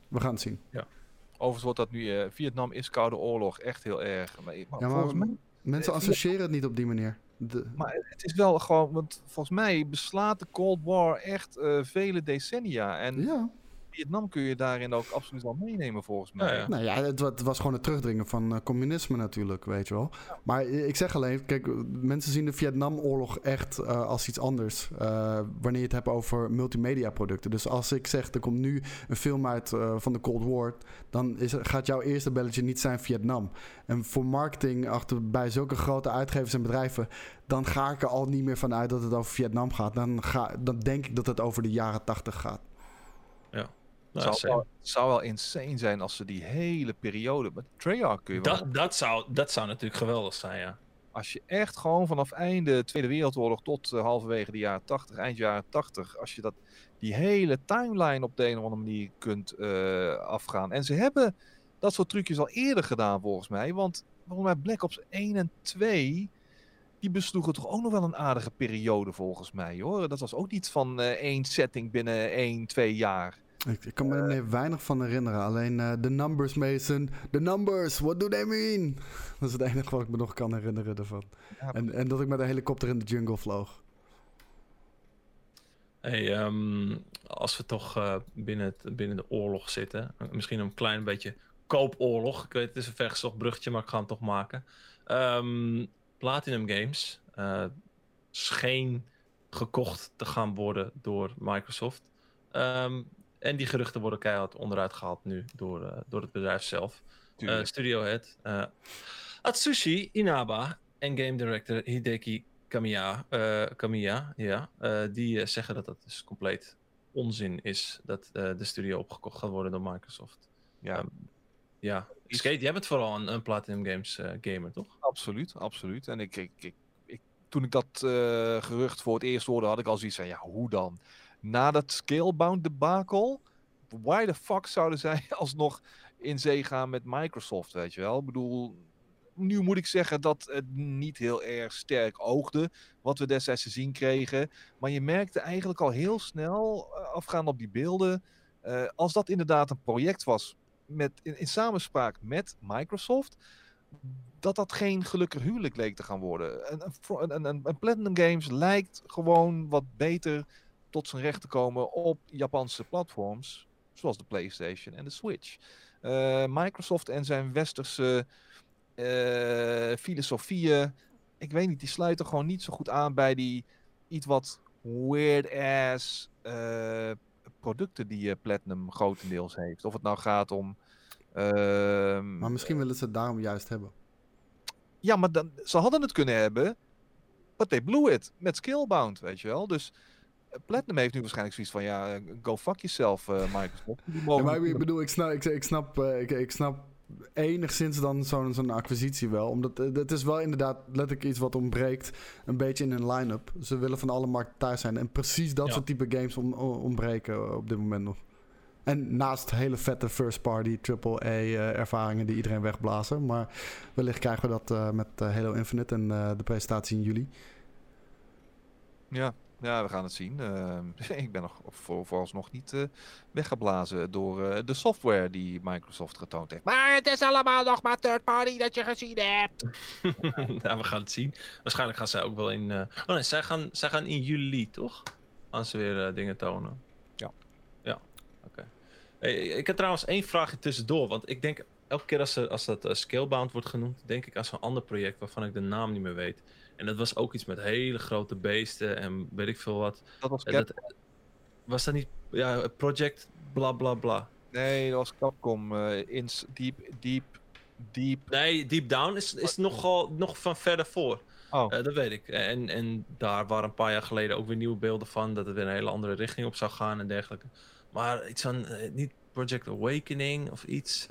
we gaan het zien. Ja. Overigens wordt dat nu, uh, Vietnam is Koude Oorlog echt heel erg. Maar, maar ja, maar mij, mensen associëren het niet op die manier. De... Maar het is wel gewoon, want volgens mij beslaat de Cold War echt uh, vele decennia. En ja. Vietnam kun je daarin ook absoluut wel meenemen, volgens mij. Ja, ja. Nou ja, het, het, was gewoon het terugdringen van uh, communisme natuurlijk, weet je wel. Ja. Maar ik zeg alleen, kijk, mensen zien de Vietnamoorlog echt uh, als iets anders. Uh, wanneer je het hebt over multimedia producten. Dus als ik zeg, er komt nu een film uit uh, van de Cold War, dan is, gaat jouw eerste belletje niet zijn Vietnam. En voor marketing achter bij zulke grote uitgevers en bedrijven, dan ga ik er al niet meer van uit dat het over Vietnam gaat. Dan, ga, dan denk ik dat het over de jaren tachtig gaat. Nou, het zou, wel, zou wel insane zijn als ze die hele periode. Met Treyarch kun je dat, wel... dat, zou, dat zou natuurlijk geweldig zijn, ja. Als je echt gewoon vanaf einde Tweede Wereldoorlog tot uh, halverwege de jaren 80, eind jaren 80, als je dat, die hele timeline op de een of andere manier kunt uh, afgaan. En ze hebben dat soort trucjes al eerder gedaan, volgens mij. Want volgens mij Black Ops 1 en 2 die besloegen toch ook nog wel een aardige periode volgens mij hoor. Dat was ook niet van uh, één setting binnen één, twee jaar. Ik, ik kan me er uh, weinig van herinneren. Alleen de uh, numbers, Mason. De numbers, what do they mean? Dat is het enige wat ik me nog kan herinneren ervan. Ja, en, en dat ik met een helikopter in de jungle vloog. Hey, um, als we toch uh, binnen, het, binnen de oorlog zitten, misschien een klein beetje koopoorlog. Ik weet, het is een vergezocht bruggetje, maar ik ga hem toch maken. Um, Platinum Games uh, scheen gekocht te gaan worden door Microsoft. Um, en die geruchten worden keihard onderuit gehaald nu door, uh, door het bedrijf zelf. Uh, Studiohead, uh, Atsushi Inaba en game director Hideki Kamiya, Kamiya ja, die zeggen dat dat dus compleet onzin is dat de studio opgekocht gaat worden door Microsoft. Ja. Um, ja, Skate, jij bent vooral een, een Platinum Games gamer, toch? Absoluut, absoluut. En ik, ik, ik, ik toen ik dat gerucht voor het eerst hoorde, had ik al zoiets van, ja, hoe dan? Na dat Scalebound debacle, why the fuck zouden zij alsnog in zee gaan met Microsoft, weet je wel? Ik bedoel, nu moet ik zeggen dat het niet heel erg sterk oogde wat we destijds te zien kregen. Maar je merkte eigenlijk al heel snel, uh, afgaand op die beelden, uh, als dat inderdaad een project was met, in, samenspraak met Microsoft, dat dat geen gelukkig huwelijk leek te gaan worden. Een, een, een, een Platinum Games lijkt gewoon wat beter tot zijn recht te komen op Japanse platforms, zoals de PlayStation en de Switch. Uh, Microsoft en zijn westerse uh, filosofieën, ik weet niet, die sluiten gewoon niet zo goed aan bij die iets wat weird-ass uh, producten die Platinum grotendeels heeft. Of het nou gaat om... Ehm, maar misschien willen ze het daarom juist hebben. Ja, maar dan, ze hadden het kunnen hebben, but they blew it. Met Skillbound, weet je wel. Dus Platinum heeft nu waarschijnlijk zoiets van, ja, go fuck yourself, uh, Microsoft. Ja, maar ik bedoel, ik snap, ik, ik snap, uh, ik, ik, snap enigszins dan zo'n zo'n acquisitie wel. Omdat uh, het is wel inderdaad letterlijk iets wat ontbreekt een beetje in hun line-up. Ze willen van alle markten thuis zijn. En precies dat ja. soort type games om, ontbreken op dit moment nog. En naast hele vette first-party AAA-ervaringen die iedereen wegblazen. Maar wellicht krijgen we dat met Halo Infinite en de presentatie in juli. Ja, ja, we gaan het zien. Uh, ik ben nog voor, vooralsnog niet uh, weggeblazen door uh, de software die Microsoft getoond heeft. Maar het is allemaal nog maar third party dat je gezien hebt. ja, we gaan het zien. Waarschijnlijk gaan zij ook wel in... Oh nee, zij gaan, zij gaan in juli, toch? Als ze weer dingen tonen. Ja. Ja, oké. Okay. Hey, ik heb trouwens één vraagje tussendoor. Want ik denk, elke keer als, er, als dat Scalebound wordt genoemd... denk ik aan zo'n ander project waarvan ik de naam niet meer weet... En dat was ook iets met hele grote beesten en weet ik veel wat. Dat was dat, Was dat niet ja, Project bla bla bla? Nee, dat was Capcom. Uh, in Deep, Deep, Deep... Nee, Deep Down is, is nogal nog van verder voor. Oh. Uh, dat weet ik. En, en daar waren een paar jaar geleden ook weer nieuwe beelden van. Dat het weer een hele andere richting op zou gaan en dergelijke. Maar iets van, uh, niet Project Awakening of iets.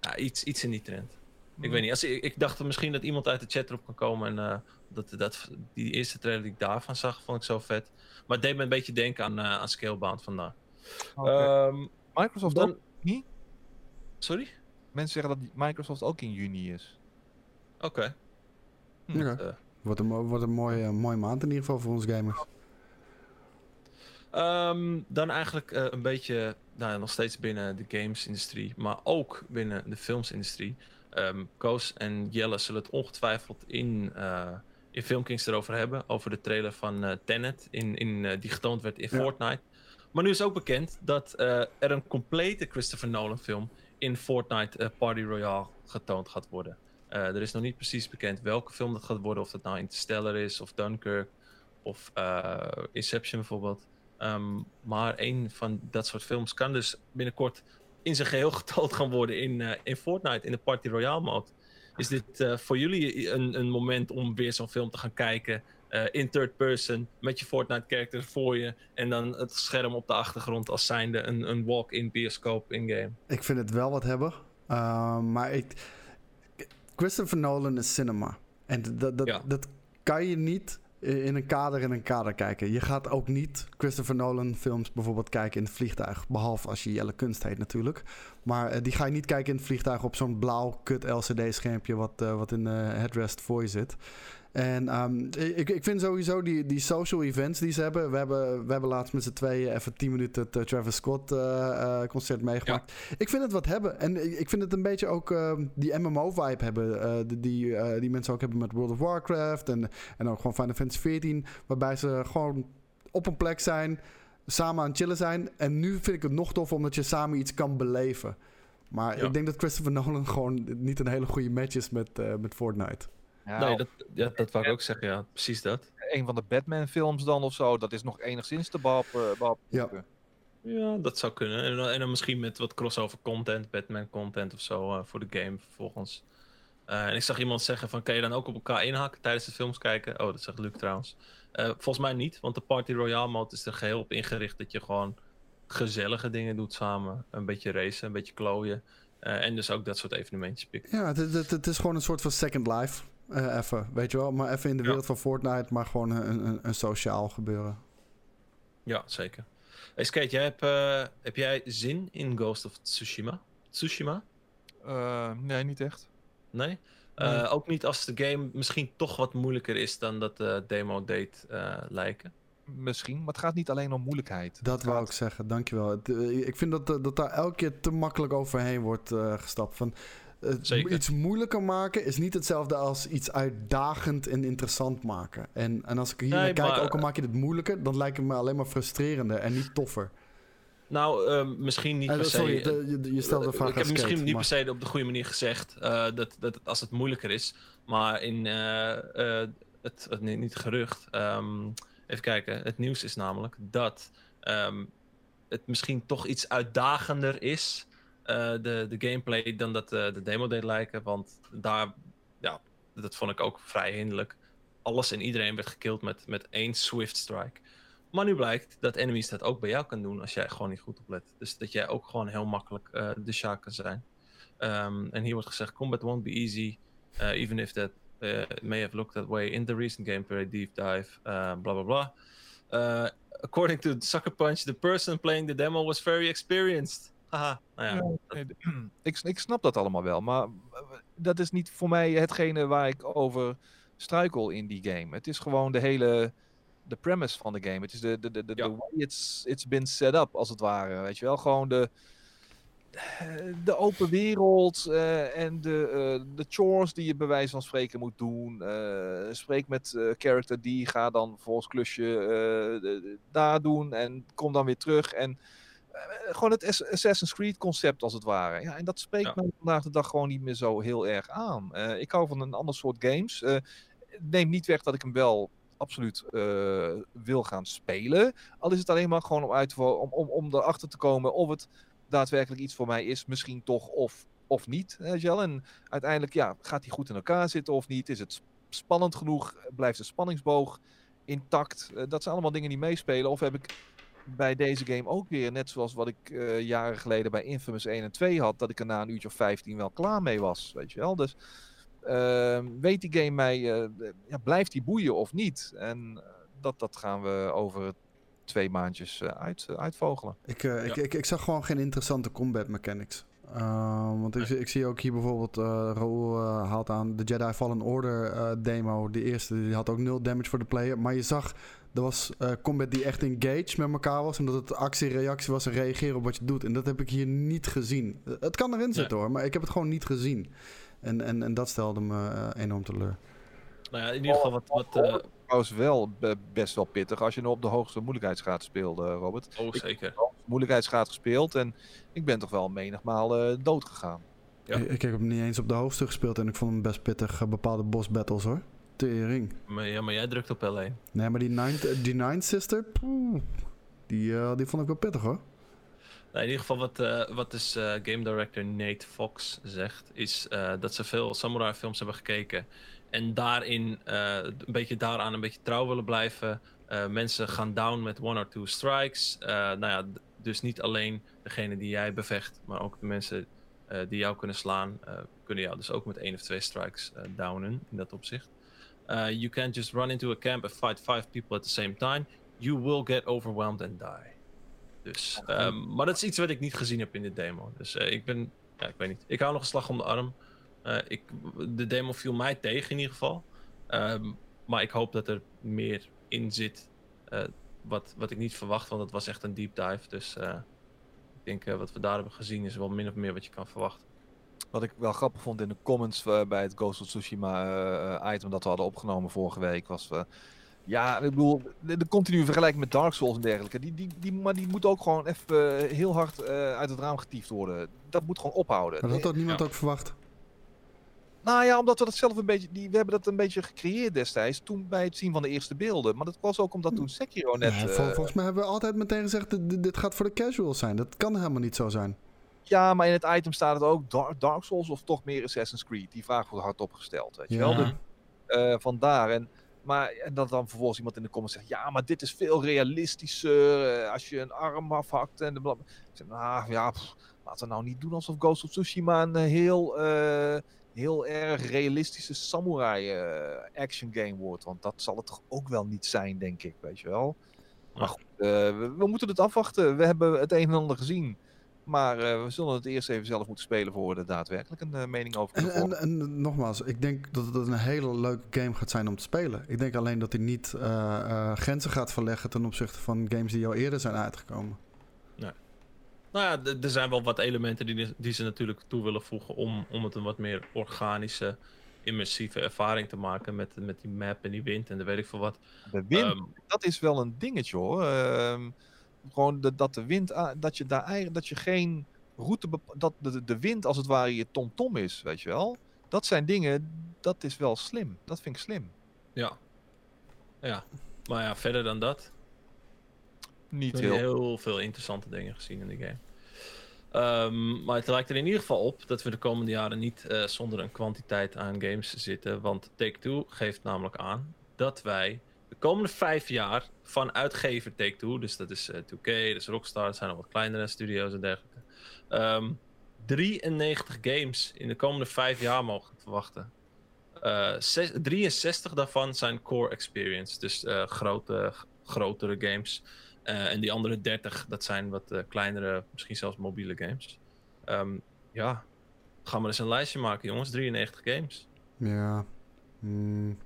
ja, iets, iets in die trend. Ik weet niet. Als, ik, ik, dacht misschien dat iemand uit de chat erop kan komen. En uh, dat, dat, die eerste trailer die ik daarvan zag, vond ik zo vet. Maar het deed me een beetje denken aan, uh, aan Scalebound vandaar. Okay. Um, Microsoft dan... ook niet? Sorry? Mensen zeggen dat Microsoft ook in juni is. Oké. Okay. Hm, ja. uh, wordt een, wordt een mooie, mooie maand in ieder geval voor ons gamers. Um, dan eigenlijk uh, een beetje, nou, nog steeds binnen de games-industrie, maar ook binnen de filmsindustrie. Um, Koos en Jelle zullen het ongetwijfeld in, uh, in Filmkings erover hebben. Over de trailer van uh, Tenet, in, in, uh, die getoond werd in ja. Fortnite. Maar nu is ook bekend dat er een complete Christopher Nolan film in Fortnite Party Royale getoond gaat worden. er is nog niet precies bekend welke film dat gaat worden. Of dat nou Interstellar is, of Dunkirk, of Inception bijvoorbeeld. Um, maar een van dat soort films kan dus binnenkort in zijn geheel getoond gaan worden in, uh, in Fortnite, in de Party Royale mode. Is dit uh, voor jullie een, een moment om weer zo'n film te gaan kijken uh, in third person met je Fortnite character voor je en dan het scherm op de achtergrond als zijnde een, een walk-in bioscoop in-game? Ik vind het wel wat hebben, maar ik, Christopher Nolan is cinema. En dat, dat, ja. dat kan je niet in een kader in een kader kijken. Je gaat ook niet Christopher Nolan films bijvoorbeeld kijken in het vliegtuig. Behalve als je Jelle Kunst heet natuurlijk. Maar uh, die ga je niet kijken in het vliegtuig op zo'n blauw kut LCD schermpje wat, uh, wat in de headrest voor je zit. En um, ik, ik vind sowieso die, die social events die ze hebben. We hebben, we hebben laatst met z'n tweeën even 10 minuten het Travis Scott uh, uh, concert meegemaakt. Ja. Ik vind het wat hebben. En ik vind het een beetje ook uh, die MMO-vibe hebben. die, die, die mensen ook hebben met World of Warcraft. En, en ook gewoon Final Fantasy XIV. Waarbij ze gewoon op een plek zijn. Samen aan het chillen zijn. En nu vind ik het nog tof omdat je samen iets kan beleven. Maar ja. ik denk dat Christopher Nolan gewoon niet een hele goede match is met, met Fortnite. Ja, nee, dat, ja, dat wou ik ook zeggen, ja, precies dat. Een van de Batman-films dan of zo, dat is nog enigszins te behappen. Ja. ja, dat zou kunnen. En dan, en dan misschien met wat crossover content, Batman-content of zo uh, voor de game vervolgens. Uh, en ik zag iemand zeggen van, kan je dan ook op elkaar inhakken tijdens de films kijken? Oh, dat zegt Luc trouwens. Uh, volgens mij niet, want de Party Royale mode is er geheel op ingericht dat je gewoon gezellige dingen doet samen. Een beetje racen, een beetje klooien. en dus ook dat soort evenementjes pikken. Ja, het, het, het is gewoon een soort van Second Life. Uh, even, weet je wel, maar even in de wereld van Fortnite, maar gewoon een, een, een, sociaal gebeuren. Ja, zeker. Hey Skate, jij hebt, eh, heb jij zin in Ghost of Tsushima? Tsushima? Eh, nee, niet echt. Nee? Eh, ook niet als de game misschien toch wat moeilijker is dan dat de demo deed eh, lijken. Misschien, maar het gaat niet alleen om moeilijkheid. Dat Het wou gaat- ik zeggen, dankjewel. Het, eh, ik vind dat, eh, dat daar elke keer te makkelijk overheen wordt eh, gestapt. Van, eh, Zeker. Iets moeilijker maken is niet hetzelfde als iets uitdagend en interessant maken. En, en als ik hier Nee, naar kijk, maar- ook al maak je het moeilijker, dan lijkt het me alleen maar frustrerender en niet toffer. Nou, eh, misschien niet Eh, per se. sorry, de- je, je stelde de vraag ik heb misschien Skate, niet maar- per se op de goede manier gezegd eh, dat, dat als het moeilijker is. Maar in eh, eh, het, het, nee, niet gerucht. ehm, even kijken. Het nieuws is namelijk dat ehm, het misschien toch iets uitdagender is. Eh, de, de gameplay dan dat eh, de demo deed lijken. Want daar, ja, dat vond ik ook vrij hinderlijk. Alles en iedereen werd gekild met, met één Swift Strike. Maar nu blijkt dat enemies dat ook bij jou kan doen als jij gewoon niet goed oplet. Dus dat jij ook gewoon heel makkelijk eh, de Shah kan zijn. Ehm, en hier wordt gezegd: Combat won't be easy, even if that may have looked that way in the recent gameplay deep dive. Bla bla bla. According to Sucker Punch, the person playing the demo was very experienced. Nou ja, dat- ik, ik snap dat allemaal wel, maar eh, dat is niet voor mij hetgene waar ik over struikel in die game. Het is gewoon de hele de premise van de game. Het is de, de, de, de, Ja. the way it's, it's been set up, als het ware. Weet je wel, gewoon de, de open wereld eh, en de, eh, de chores die je bij wijze van spreken moet doen. Eh, spreek met eh character die, ga dan volgens klusje eh, daar doen en kom dan weer terug. En eh, gewoon het Ass- Assassin's Creed concept als het ware. Ja, en dat spreekt Ja. me vandaag de dag gewoon niet meer zo heel erg aan. Eh, ik hou van een ander soort games. Eh neem niet weg dat ik hem wel absoluut eh, wil gaan spelen. Al is het alleen maar gewoon om, uit om, om, om erachter te komen of het daadwerkelijk iets voor mij is. Misschien toch of, of niet. Weet je wel? En uiteindelijk ja, gaat hij goed in elkaar zitten of niet? Is het sp- spannend genoeg? Blijft de spanningsboog intact? Eh, dat zijn allemaal dingen die meespelen. Of heb ik bij deze game ook weer, net zoals wat ik eh, jaren geleden bij Infamous 1 en 2 had, dat ik er na een uurtje of 15 wel klaar mee was. Weet je wel? Dus ehm, weet die game mij, eh, ja, blijft die boeien of niet? En eh, dat, dat gaan we over twee maandjes eh, uit, uitvogelen. Ik, eh, ik, Ja. ik, ik zag gewoon geen interessante combat mechanics. Uh, want ik, zie- ik zie ook hier bijvoorbeeld, uh, Raoul uh, haalt aan de Jedi Fallen Order uh, demo. De eerste, die had ook nul damage voor de player. Maar je zag, er was uh, combat die echt engaged met elkaar was. En dat het actie-reactie was en reageren op wat je doet. En dat heb ik hier niet gezien. Het kan erin zitten hoor, maar ik heb het gewoon niet gezien. En, en, en dat stelde me uh, enorm teleur. Nou ja, in ieder geval wat... wat uh, trouwens wel be- best wel pittig als je nu op de hoogste moeilijkheidsgraad speelde, Robert. Oh, zeker. Ik heb op de moeilijkheidsgraad gespeeld en ik ben toch wel menigmaal uh, dood gegaan. Ja. Ik, ik, heb hem niet eens op de hoogste gespeeld en ik vond hem best pittig, uh, bepaalde boss battles hoor. Tering. Maar, ja, maar jij drukt op L1. Nee, maar die Nine, die nine Sister, poeh, die, uh, die vond ik wel pittig hoor. Nou, in ieder geval wat, uh, wat dus uh, game director Nate Fox zegt, is dat ze veel samurai films hebben gekeken. En daarin een beetje daaraan een beetje trouw willen blijven. Mensen gaan down met one or two strikes. Nou ja, dus niet alleen degene die jij bevecht, maar ook de mensen die jou kunnen slaan, kunnen jou dus ook met één of twee strikes downen in dat opzicht. Uh, you can't just run into a camp and fight five people at the same time. You will get overwhelmed and die. Dus, um, maar dat is iets wat ik niet gezien heb in de demo. Dus uh, ik ben, ja, ik weet niet. Ik hou nog een slag om de arm. Uh, ik, de demo viel mij tegen in ieder geval. Um, maar ik hoop dat er meer in zit. Uh, wat, wat ik niet verwacht, want het was echt een deep dive. Dus ik denk wat we daar hebben gezien is wel min of meer wat je kan verwachten. Wat ik wel grappig vond in de comments uh, bij het Ghost of Tsushima uh, item dat we hadden opgenomen vorige week was. Uh, ja, ik bedoel, de, de continue vergelijking met Dark Souls en dergelijke. Die, die, die, maar die moet ook gewoon even heel hard uit het raam getiefd worden. Dat moet gewoon ophouden. Maar dat had niemand ja. ook verwacht. Nou ja, omdat we dat zelf een beetje, die, we hebben dat een beetje gecreëerd destijds, toen bij het zien van de eerste beelden. Maar dat was ook omdat toen Sekiro net... Ja, vol, uh, volgens mij hebben we altijd meteen gezegd, dit, dit gaat voor de casuals zijn. Dat kan helemaal niet zo zijn. Ja, maar in het item staat het ook Dark, Dark Souls of toch meer Assassin's Creed. Die vraag wordt hardop gesteld, weet je ja. wel. De, uh, vandaar. En, maar en dat dan vervolgens iemand in de comments zegt, ja, maar dit is veel realistischer uh, als je een arm afhakt en de bla. Ik zeg, nou ja, pff, laten we nou niet doen alsof Ghost of Tsushima een heel... Uh, heel erg realistische samurai uh, action game wordt. Want dat zal het toch ook wel niet zijn, denk ik, weet je wel. Maar goed, eh, we, we moeten het afwachten. We hebben het een en ander gezien. Maar eh, we zullen het eerst even zelf moeten spelen voor we er daadwerkelijk een eh, mening over En, kunnen en, en nogmaals, ik denk dat het een hele leuke game gaat zijn om te spelen. Ik denk alleen dat hij niet eh, eh, grenzen gaat verleggen ten opzichte van games die al eerder zijn uitgekomen. Nou ja, er zijn wel wat elementen die, die ze natuurlijk toe willen voegen om, om het een wat meer organische, immersieve ervaring te maken met, met die map en die wind en de weet ik veel wat. De wind, Ehm, dat is wel een dingetje hoor. Ehm, gewoon de, dat de wind, dat je daar eigenlijk, dat je geen route, dat de, de wind als het ware je tom-tom is, weet je wel. Dat zijn dingen, dat is wel slim. Dat vind ik slim. ja. Ja. Maar ja, verder dan dat. Niet heel. heel veel interessante dingen gezien in de game. Ehm, maar het lijkt er in ieder geval op dat we de komende jaren niet eh, zonder een kwantiteit aan games zitten. Want Take-Two geeft namelijk aan dat wij komende vijf jaar van uitgever Take-Two, dus dat is eh, 2K, dat is Rockstar, dat zijn al wat kleinere studio's en dergelijke, ehm, 93 games in de komende vijf jaar mogen verwachten. Eh, zes- 63 daarvan zijn core experience, dus eh, grote, grotere games. Eh, en die andere 30, dat zijn wat eh, kleinere, misschien zelfs mobiele games. Ehm, ja, gaan we eens een lijstje maken, jongens. 93 games. Ja, mm,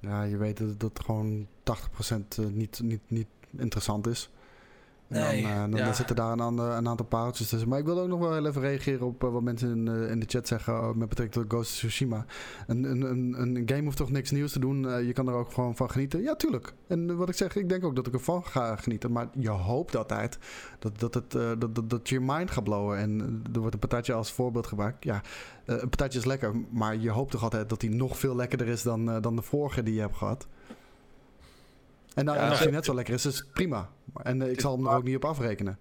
ja je weet dat dat gewoon 80% eh, niet, niet, niet interessant is. En Nee, dan, eh, dan, ja. dan zitten daar een, ander, een aantal pareltjes tussen. Maar ik wil ook nog wel heel even reageren op eh, wat mensen in, eh, in de chat zeggen eh, met betrekking tot Ghost of Tsushima. Een, een, een, een game hoeft toch niks nieuws te doen? Eh, je kan er ook gewoon van genieten. Ja, tuurlijk. En eh, wat ik zeg, ik denk ook dat ik ervan ga genieten. Maar je hoopt altijd dat, dat, het, eh, dat, dat, dat je mind gaat blowen. En eh, er wordt een patatje als voorbeeld gebruikt. Ja, eh, een patatje is lekker, maar je hoopt toch altijd dat die nog veel lekkerder is dan, eh, dan de vorige die je hebt gehad. En nou, Ja, als die net zo lekker is, is het prima. En eh, ik zal hem er ook niet op afrekenen.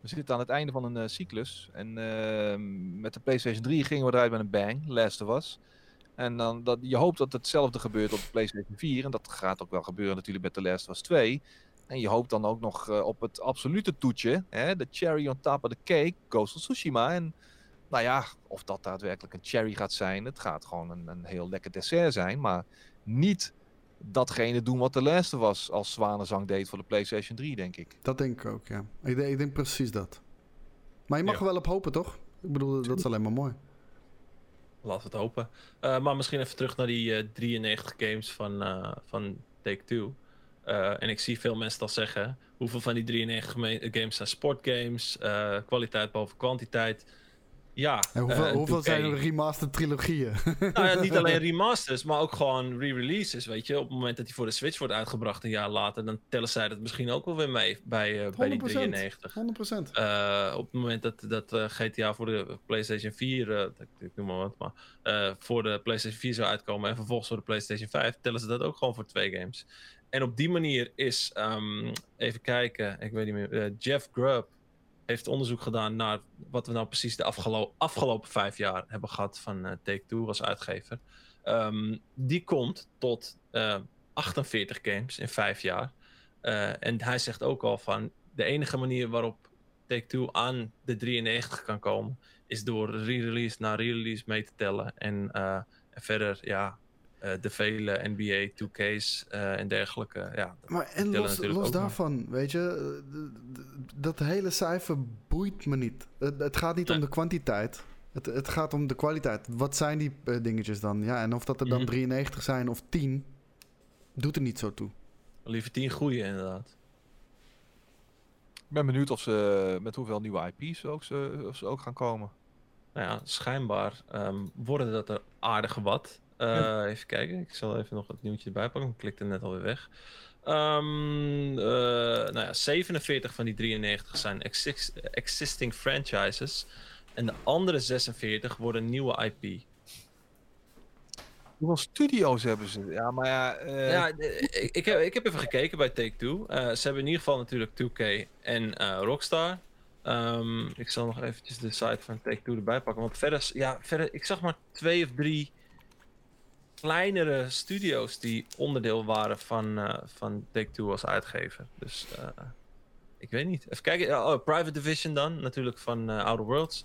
We zitten aan het einde van een eh, cyclus. En ehm, met de PlayStation 3 gingen we eruit met een bang, Last of Us. En dan, dat, je hoopt dat hetzelfde gebeurt op de PlayStation 4. En dat gaat ook wel gebeuren natuurlijk met The Last of Us 2. En je hoopt dan ook nog eh, op het absolute toetje. Hè, de cherry on top of the cake, Ghost of Tsushima. En nou ja, of dat daadwerkelijk een cherry gaat zijn. Het gaat gewoon een, een heel lekker dessert zijn. Maar niet datgene doen wat Last of Us als zwanenzang deed voor de PlayStation 3, denk ik. Dat denk ik ook, ja. Ik denk, ik denk precies dat. Maar je mag Ja. er wel op hopen, toch? Ik bedoel, dat is alleen maar mooi. Laten we het hopen. Eh, maar misschien even terug naar die eh, 93 games van, eh, van Take-Two. Eh, en ik zie veel mensen al zeggen, hoeveel van die 93 geme- games zijn sportgames, eh, kwaliteit boven kwantiteit. Ja, En hoeveel, eh, hoeveel 2K. zijn er remastered trilogieën? Nou ja, niet alleen remasters, maar ook gewoon re-releases, weet je. Op het moment dat hij voor de Switch wordt uitgebracht een jaar later, dan tellen zij dat misschien ook wel weer mee bij, eh, bij die 100%. 93. 100%. Eh, op het moment dat, dat eh, GTA voor de PlayStation 4, eh, ik, ik noem maar wat, maar eh, voor de PlayStation 4 zou uitkomen en vervolgens voor de PlayStation 5, tellen ze dat ook gewoon voor twee games. En op die manier is, ehm, even kijken, ik weet niet meer, Jeff Grubb heeft onderzoek gedaan naar wat we nou precies de afgelo afgelopen vijf jaar hebben gehad van eh, Take-Two als uitgever. Ehm, die komt tot eh, 48 games in vijf jaar. Eh, en hij zegt ook al van de enige manier waarop Take-Two aan de 93 kan komen, is door re-release na re-release mee te tellen. En, eh, en verder, ja, eh, de vele NBA 2K's eh, en dergelijke. Ja, Maar en los, los daarvan, weet je, eh, dat hele cijfer boeit me niet. Het, het gaat niet om de kwantiteit. Het, het gaat om de kwaliteit. Wat zijn die dingetjes dan? Ja, en of dat er dan Mhm. 93 zijn of 10, doet er niet zo toe. liever 10 goede inderdaad. Ik ben benieuwd of ze met hoeveel nieuwe IP's ook, ze, of ze ook gaan komen. Nou ja, schijnbaar ehm, worden dat er aardig wat. Eh, Ja. Even kijken, ik zal even nog het nieuwtje erbij pakken. Ik klikte net alweer weg. Ehm, eh, nou ja, 47 van die 93 zijn exis- existing franchises. En de andere 46 worden nieuwe IP. Hoeveel studio's hebben ze? Ja, maar ja... eh, Ja, ik, ik, heb, ik heb even gekeken bij Take-Two. Eh, ze hebben in ieder geval natuurlijk 2K en eh, Rockstar. Ehm, ik zal nog eventjes de site van Take-Two erbij pakken. Want verder, ja, verder, ik zag maar twee of drie kleinere studio's die onderdeel waren van, eh, van Take-Two als uitgever. Dus eh, ik weet niet. Even kijken. Oh, Private Division dan, natuurlijk van eh, Outer Worlds.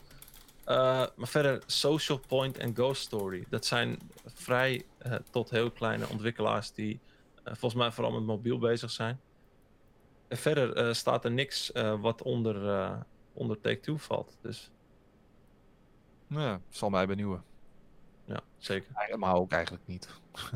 Maar verder Social Point en Ghost Story. Dat zijn vrij tot heel kleine ontwikkelaars die volgens mij vooral met mobiel bezig zijn. En verder staat er niks wat onder, onder Take-Two valt. Dus ja, zal mij benieuwen. Ja, zeker. Maar ook eigenlijk niet.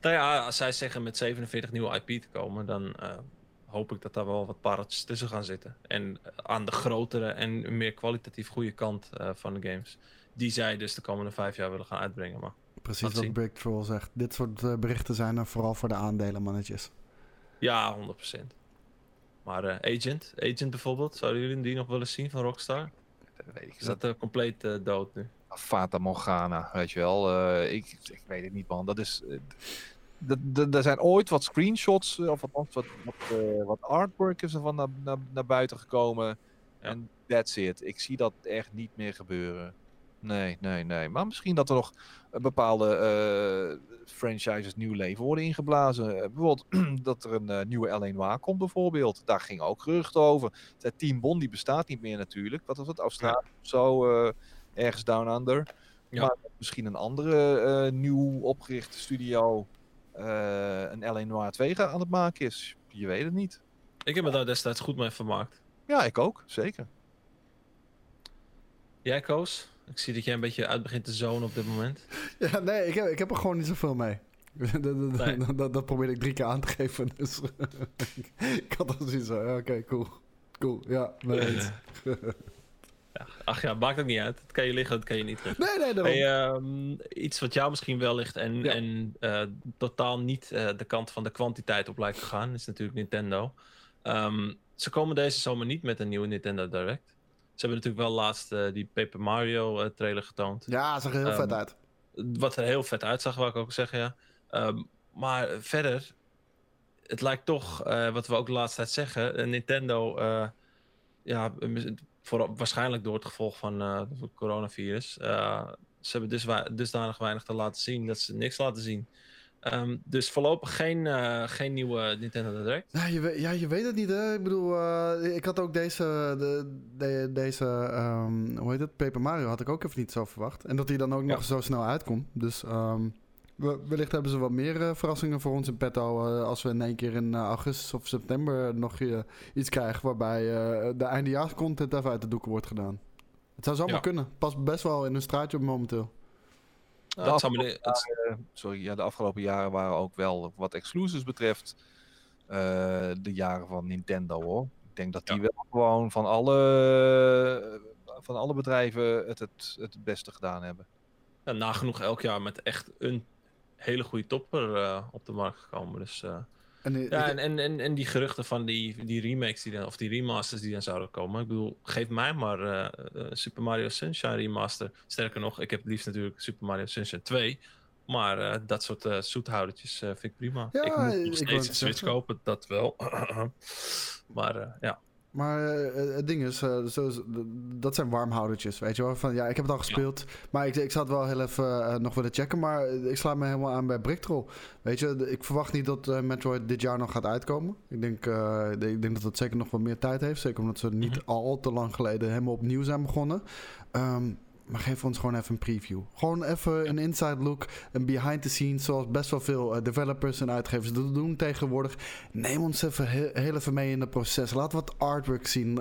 Nou ja, als zij zeggen met 47 nieuwe IP te komen, dan eh, hoop ik dat daar wel wat pareltjes tussen gaan zitten. En eh, aan de grotere en meer kwalitatief goede kant eh, van de games. Die zij dus de komende vijf jaar willen gaan uitbrengen. Maar Precies wat Troll zegt. Dit soort berichten zijn er vooral voor de aandelenmannetjes. ja, 100%. Maar eh, Agent, Agent bijvoorbeeld, zouden jullie die nog willen zien van Rockstar? Dat weet ik. Is dat eh, compleet eh, dood nu? Fata Morgana, weet je wel. Eh, ik, ik weet het niet, man. Dat is. eh, Er zijn ooit wat screenshots, eh, of wat, wat, eh, wat artwork is ervan naar, naar, naar buiten gekomen. Ja. En that's it. Ik zie dat echt niet meer gebeuren. Nee, nee, nee. Maar misschien dat er nog eh, bepaalde eh, franchises nieuw leven worden ingeblazen. Eh, bijvoorbeeld dat er een eh, nieuwe L1 Noir komt bijvoorbeeld. Daar ging ook geruchten over. Het Team Bond die bestaat niet meer natuurlijk. Wat was het? Australië of zo? Ergens down under. Ja. Maar misschien een andere eh, nieuw opgerichte studio eh, een L1 Noir 2 ga- aan het maken is. Je weet het niet. Ik heb me daar destijds goed mee vermaakt. Ja, ik ook. Zeker. Jij, Koos? Ik zie dat jij een beetje uit begint te zonen op dit moment. Ja, nee, ik heb, ik heb er gewoon niet zoveel mee. dat, dat, Nee. dat, dat, dat probeerde ik drie keer aan te geven. Dus ik had al zoiets van, ja, oké, cool. Cool, ja, mee. Ja, ach ja, maakt ook niet uit. Het kan je liggen, het kan je niet liggen. Nee, nee, daarom. Hey, ehm, iets wat jou misschien wel ligt en, Ja. en eh, totaal niet eh, de kant van de kwantiteit op lijkt te gaan, is natuurlijk Nintendo. Ehm, ze komen deze zomer niet met een nieuwe Nintendo Direct. Ze hebben natuurlijk wel laatst eh, die Paper Mario trailer getoond. Ja, zag er heel Ehm, vet uit. Wat er heel vet uitzag, wou ik ook zeggen, ja. Ehm, maar verder, het lijkt toch, wat we ook de laatste tijd zeggen, Nintendo, ja, voor, waarschijnlijk door het gevolg van eh, het coronavirus, eh, ze hebben dus dusdanig weinig te laten zien dat ze niks laten zien. Ehm, dus voorlopig geen, eh, geen nieuwe Nintendo Direct. Ja, je, weet, ja, je weet het niet, hè. Ik bedoel, ik had ook deze, de, de- deze ehm, hoe heet het, Paper Mario had ik ook even niet zo verwacht. En dat die dan ook Ja. nog zo snel uitkomt. Dus ehm, wellicht hebben ze wat meer eh, verrassingen voor ons in petto eh, als we in één keer in eh, augustus of september nog iets krijgen waarbij eh, de eindejaarscontent even uit de doeken wordt gedaan. Het zou zomaar Ja. kunnen. Past best wel in een straatje op momenteel. Nou, het zou me de- het- sorry, ja, de afgelopen jaren waren ook wel wat exclusives betreft eh, de jaren van Nintendo hoor. Ik denk dat die Ja. wel gewoon van alle, van alle bedrijven het, het het beste gedaan hebben. ja, nagenoeg elk jaar met echt een hele goede topper eh, op de markt gekomen. Dus eh, En, eh, Ja, en, en, en, en die geruchten van die, die remakes die dan, of die remasters die dan zouden komen. Ik bedoel, geef mij maar Super Mario Sunshine remaster. Sterker nog, ik heb het liefst natuurlijk Super Mario Sunshine 2. Maar dat soort eh zoethoudertjes vind ik prima. Ja, ik moet nog steeds een Switch kopen, dat wel. maar ja, Maar eh, het ding is, eh, zo, dat zijn warmhoudertjes, weet je wel. Van, ja, ik heb het al gespeeld, maar ik, ik zou het wel heel even eh, nog willen checken. Maar ik sluit me helemaal aan bij Bricktroll. Weet je, ik verwacht niet dat eh, Metroid dit jaar nog gaat uitkomen. Ik denk, eh, de- ik denk dat het zeker nog wat meer tijd heeft. Zeker omdat ze niet Mhm. al te lang geleden helemaal opnieuw zijn begonnen. Ehm, maar geef ons gewoon even een preview. Gewoon even een inside look, een behind the scenes, zoals best wel veel eh, developers en uitgevers dat doen tegenwoordig. Neem ons even he- heel even mee in het proces. Laat wat artwork zien.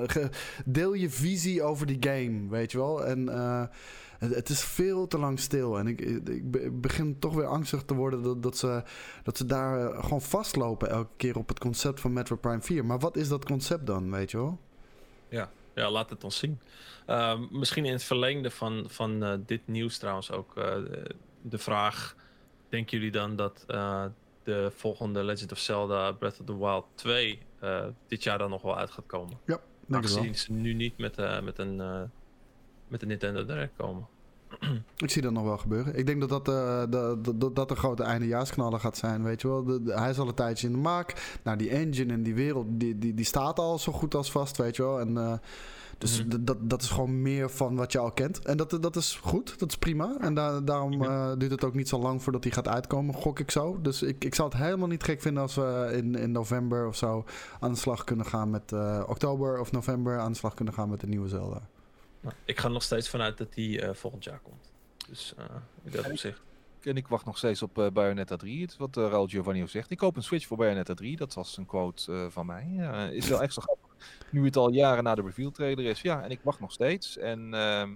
Deel je visie over die game, weet je wel. En eh, het, is veel te lang stil. En ik, ik begin toch weer angstig te worden dat, dat, ze, dat ze daar eh, gewoon vastlopen elke keer op het concept van Metro Prime 4. Maar wat is dat concept dan, weet je wel? ja, laat het ons zien. Ehm, misschien in het verlengde van, van eh, dit nieuws trouwens ook eh, de vraag... Denken jullie dan dat eh, de volgende Legend of Zelda Breath of the Wild 2 eh, dit jaar dan nog wel uit gaat komen? Denk ik wel. Aangezien ze nu niet met, met, een, met een Nintendo Direct komen. Ik zie dat nog wel gebeuren. Ik denk dat dat, de, de- dat, dat de grote eindejaarsknaller gaat zijn, weet je wel. De, de- hij is al een tijdje in de maak. Nou, die engine en die wereld, die, die, die staat al zo goed als vast, weet je wel. En, eh, dus Mhm. dat, dat is gewoon meer van wat je al kent. En dat, dat is goed, dat is prima. En da- daarom eh, duurt het ook niet zo lang voordat hij gaat uitkomen, gok ik zo. Dus ik, ik zou het helemaal niet gek vinden als we in, in november of zo aan de slag kunnen gaan met... oktober of november aan de slag kunnen gaan met de nieuwe Zelda. Nou, ik ga nog steeds vanuit dat die eh, volgend jaar komt. Dus eh, in dat opzicht. en ik wacht nog steeds op eh, Bayonetta 3. Het is wat uh, Raul Giovanni ook zegt. Ik koop een Switch voor Bayonetta 3. Dat was een quote van mij. Is wel extra grappig. Nu het al jaren na de reveal trailer is. Ja, en ik wacht nog steeds. En ehm,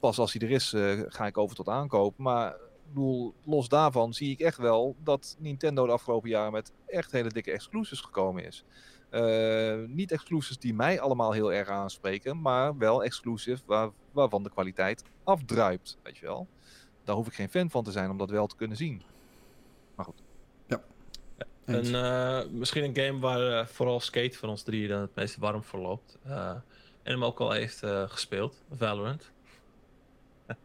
pas als hij er is, ga ik over tot aankoop. Maar bedoel, los daarvan zie ik echt wel dat Nintendo de afgelopen jaren met echt hele dikke exclusives gekomen is. Eh, niet exclusives die mij allemaal heel erg aanspreken, maar wel exclusive waar, waarvan de kwaliteit afdruipt. Weet je wel. Daar hoef ik geen fan van te zijn om dat wel te kunnen zien. Maar goed. Eens. Een, eh, misschien een game waar eh, vooral Skate van ons drieën dan het meest warm voor loopt. Eh, en hem ook al heeft eh, gespeeld, Valorant.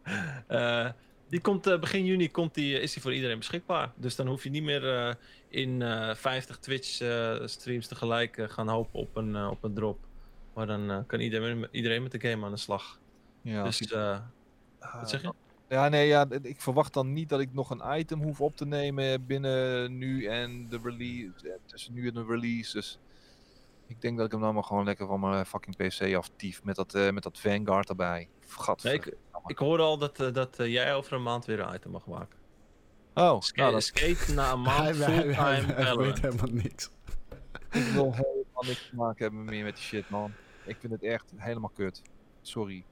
Eh, die komt eh, begin juni komt die, is die voor iedereen beschikbaar. Dus dan hoef je niet meer eh, in eh 50 Twitch eh, streams tegelijk eh, gaan hopen op een, eh, op een drop. Maar dan eh, kan iedereen, iedereen met de game aan de slag. Ja, dus eh, Ah, wat zeg je? Ja, nee, ja, ik verwacht dan niet dat ik nog een item hoef op te nemen binnen nu en de release. eh, Tussen nu en de release. Dus ik denk dat ik hem dan maar gewoon lekker van mijn fucking PC aftief met dat, eh, met dat Vanguard erbij. Gat. Nee, ik, ik hoorde al dat, eh, dat eh, jij over een maand weer een item mag maken. Oh, Ska- nou, dat, skate na een maand hij, hij, fulltime hij weet helemaal niks. ik wil helemaal niks te maken hebben meer met die shit, man. Ik vind het echt helemaal kut. Sorry.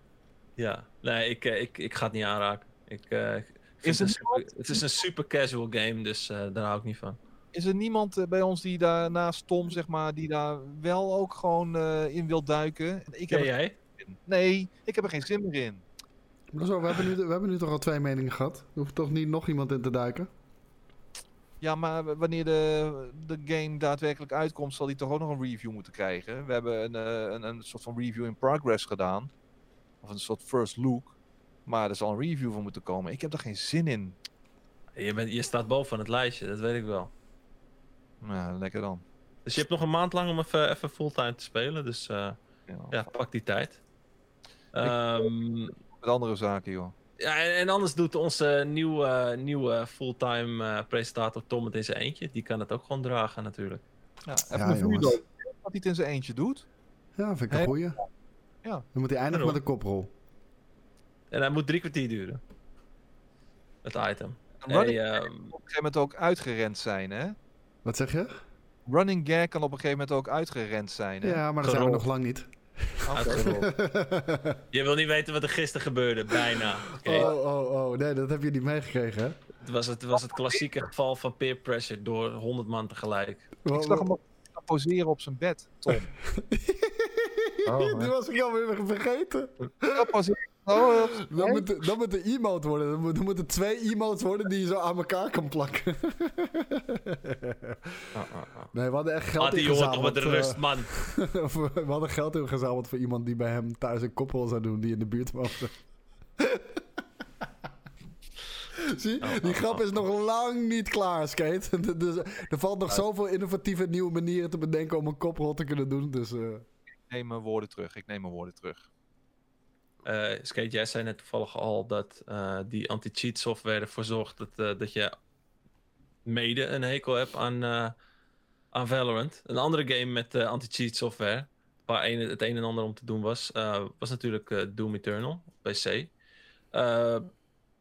Ja, nee, ik, eh, ik, ik ga het niet aanraken. Ik, eh, ik Is het, super- het is een super casual game, dus eh, daar hou ik niet van. Is er niemand bij ons die daar naast Tom, zeg maar, die daar wel ook gewoon eh, in wil duiken? Ik heb jij? geen zin in. Nee, ik heb er geen zin meer in. Zo, we, hebben nu, we hebben nu toch al twee meningen gehad? Er hoeft toch niet nog iemand in te duiken? Ja, maar wanneer de, de game daadwerkelijk uitkomt, zal die toch ook nog een review moeten krijgen. We hebben een, eh, een, een soort van review in progress gedaan. Of een soort first look. Maar er zal een review van moeten komen. Ik heb er geen zin in. Je, bent, je staat boven het lijstje, dat weet ik wel. Nou, lekker dan. Dus je hebt nog een maand lang om even, even fulltime te spelen, dus eh, Ja, ja, pak die tijd. Ehm, Met andere zaken, joh. ja, en, en anders doet onze nieuwe, nieuwe fulltime eh, presentator Tom het in zijn eentje. Die kan het ook gewoon dragen natuurlijk. Ja, even Ja, een jongens. vuurdoop. Dat hij het in zijn eentje doet. Ja, vind ik een goeie. Ja. Dan moet hij eindigen met een koprol. En hij moet drie kwartier duren. Het item. Een running Hey, gag ehm, kan op een gegeven moment ook uitgerend zijn, hè? Wat zeg je? Running gag kan op een gegeven moment ook uitgerend zijn, hè? Ja, maar dat zijn we nog lang niet. Je wil niet weten wat er gisteren gebeurde, bijna. Oh, oh, oh. Nee, dat heb je niet meegekregen, hè? Het, was het was het klassieke geval van peer pressure door 100 man tegelijk. Ik zag hem ook poseren op zijn bed, Tom. Oh, Die was ik alweer vergeten. Poseren. Oh, Dan moet, er- dan moet er emote worden. Dan, moet, dan moeten twee emotes worden die je zo aan elkaar kan plakken. ah, ah, ah. Nee, we hadden echt geld Laat die jongen toch ingezameld. met de eh, rust, man. we hadden geld ingezameld voor iemand die bij hem thuis een koppel zou doen die in de buurt woonde. Zie, Oh, die oh, grap oh, is nog lang niet klaar, Skate. Dus er valt nog zoveel innovatieve nieuwe manieren te bedenken om een koprol te kunnen doen. Dus eh, Ik neem mijn woorden terug. Ik neem mijn woorden terug. Eh Skate, jij zei net toevallig al dat eh, die anti-cheat software ervoor zorgt dat, eh, dat je mede een hekel hebt aan, aan Valorant. Een andere game met anti-cheat software, waar een, het een en ander om te doen was, was natuurlijk Doom Eternal op PC.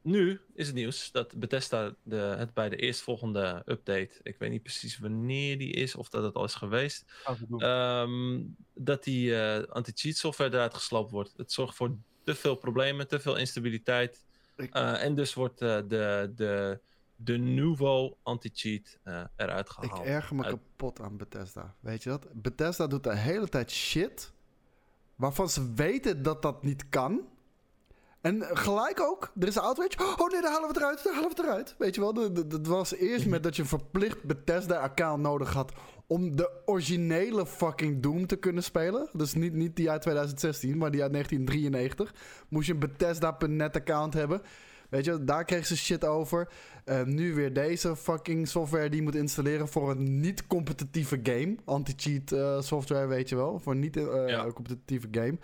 Nu is het nieuws dat Bethesda de, het bij de eerstvolgende update, ik weet niet precies wanneer die is of dat het al is geweest. Ehm, dat die anti-cheat software eruit gesloopt wordt. Het zorgt voor te veel problemen, te veel instabiliteit. Ik- Eh, en dus wordt eh, de, de, de Nuvo anti-cheat eh, eruit ik gehaald. erger me Uit- kapot aan Bethesda. Weet je dat? Bethesda doet de hele tijd shit waarvan ze weten dat dat niet kan. En gelijk ook, er is een outrage. Oh nee, daar halen we het eruit, daar halen we het eruit. Weet je wel, dat was eerst met dat je een verplicht Bethesda-account nodig had... om de originele fucking Doom te kunnen spelen. Dus niet, niet die uit 2016, maar die uit 1993. Moest je een Bethesda.net-account hebben. Weet je, daar kreeg ze shit over. Eh, nu weer deze fucking software die je moet installeren voor een niet-competitieve game. Anti-cheat eh, software, weet je wel. Voor een Ja. niet-competitieve game.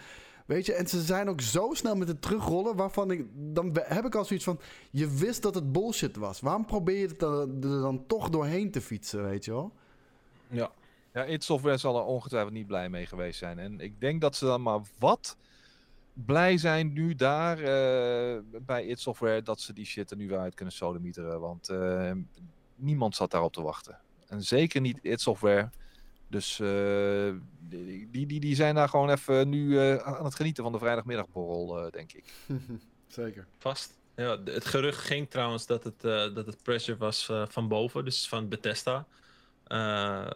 Weet je, en ze zijn ook zo snel met het terugrollen waarvan ik... Dan heb ik al zoiets van, je wist dat het bullshit was. Waarom probeer je het er dan toch doorheen te fietsen, weet je wel? Ja. Ja, id Software zal er ongetwijfeld niet blij mee geweest zijn. En ik denk dat ze dan maar wat blij zijn nu daar eh, bij id Software dat ze die shit er nu weer uit kunnen sodemieteren. Want eh, niemand zat daarop te wachten. En zeker niet id Software. Dus eh, die, die, die, zijn daar gewoon even nu eh, aan het genieten van de vrijdagmiddagborrel, eh, denk ik. Zeker. Vast. Ja, het gerucht ging trouwens dat het, eh, dat het pressure was eh, van boven, dus van Bethesda. Eh,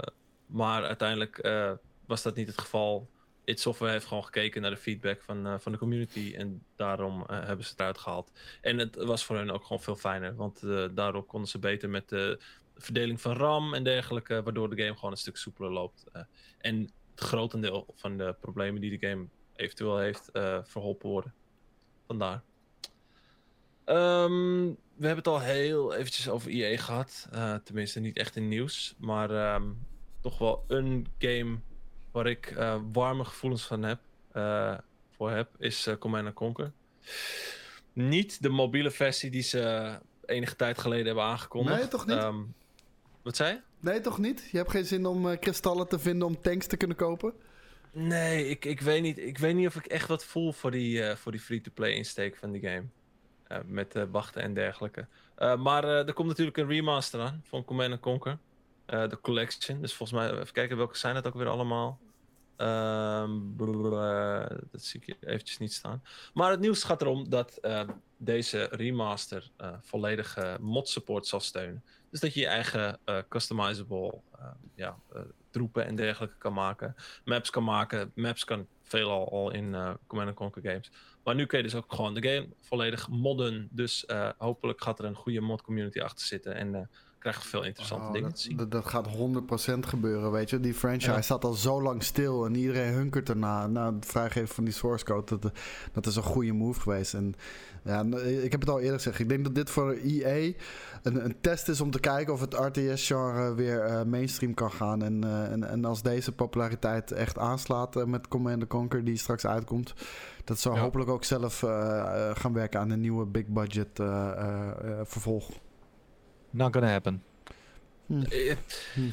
maar uiteindelijk eh, was dat niet het geval. It Software heeft gewoon gekeken naar de feedback van, eh, van de community en daarom hebben ze het eruit gehaald. En het was voor hen ook gewoon veel fijner, want eh, daardoor konden ze beter met de verdeling van RAM en dergelijke, waardoor de game gewoon een stuk soepeler loopt. Eh, en het grotendeel van de problemen die de game eventueel heeft, eh, verholpen worden. Vandaar. Ehm, we hebben het al heel eventjes over EA gehad. Eh, tenminste, niet echt in nieuws. Maar ehm, toch wel een game waar ik warme gevoelens van heb, voor heb, is Command Conquer. Niet de mobiele versie die ze enige tijd geleden hebben aangekondigd. Nee, toch niet? Ehm, wat zei je? Nee, toch niet? Je hebt geen zin om eh, kristallen te vinden om tanks te kunnen kopen? Nee, ik, ik, weet niet, ik weet niet of ik echt wat voel voor die, eh, voor die free-to-play insteek van die game. Eh, met eh, wachten en dergelijke. Eh, maar eh, er komt natuurlijk een remaster aan van Command Conquer. Eh, de Collection. Dus volgens mij, even kijken welke zijn het ook weer allemaal. Ehm, dat zie ik eventjes niet staan. Maar het nieuws gaat erom dat eh, deze remaster eh volledige mod support zal steunen. Dus dat je je eigen eh, customizable eh, ja, eh, troepen en dergelijke kan maken. Maps kan maken. Maps kan veelal al in Command Conquer games. Maar nu kun je dus ook gewoon de game volledig modden. Dus hopelijk gaat er een goede mod community achter zitten. En krijgen we veel interessante Oh, dingen dat, te zien. dat, dat gaat 100% gebeuren, weet je. Die franchise Ja. staat al zo lang stil en iedereen hunkert erna. Nou, het vrijgeven van die source code, dat, dat is een goede move geweest. En ja, n- ik heb het al eerder gezegd. Ik denk dat dit voor EA een, een test is om te kijken of het RTS-genre weer eh, mainstream kan gaan. En, eh, en, en als deze populariteit echt aanslaat eh, met Command Conquer, die straks uitkomt, dat zou Ja. hopelijk ook zelf eh, eh, gaan werken aan een nieuwe big budget eh, eh, eh, vervolg. Not gonna happen. Eh, Hm.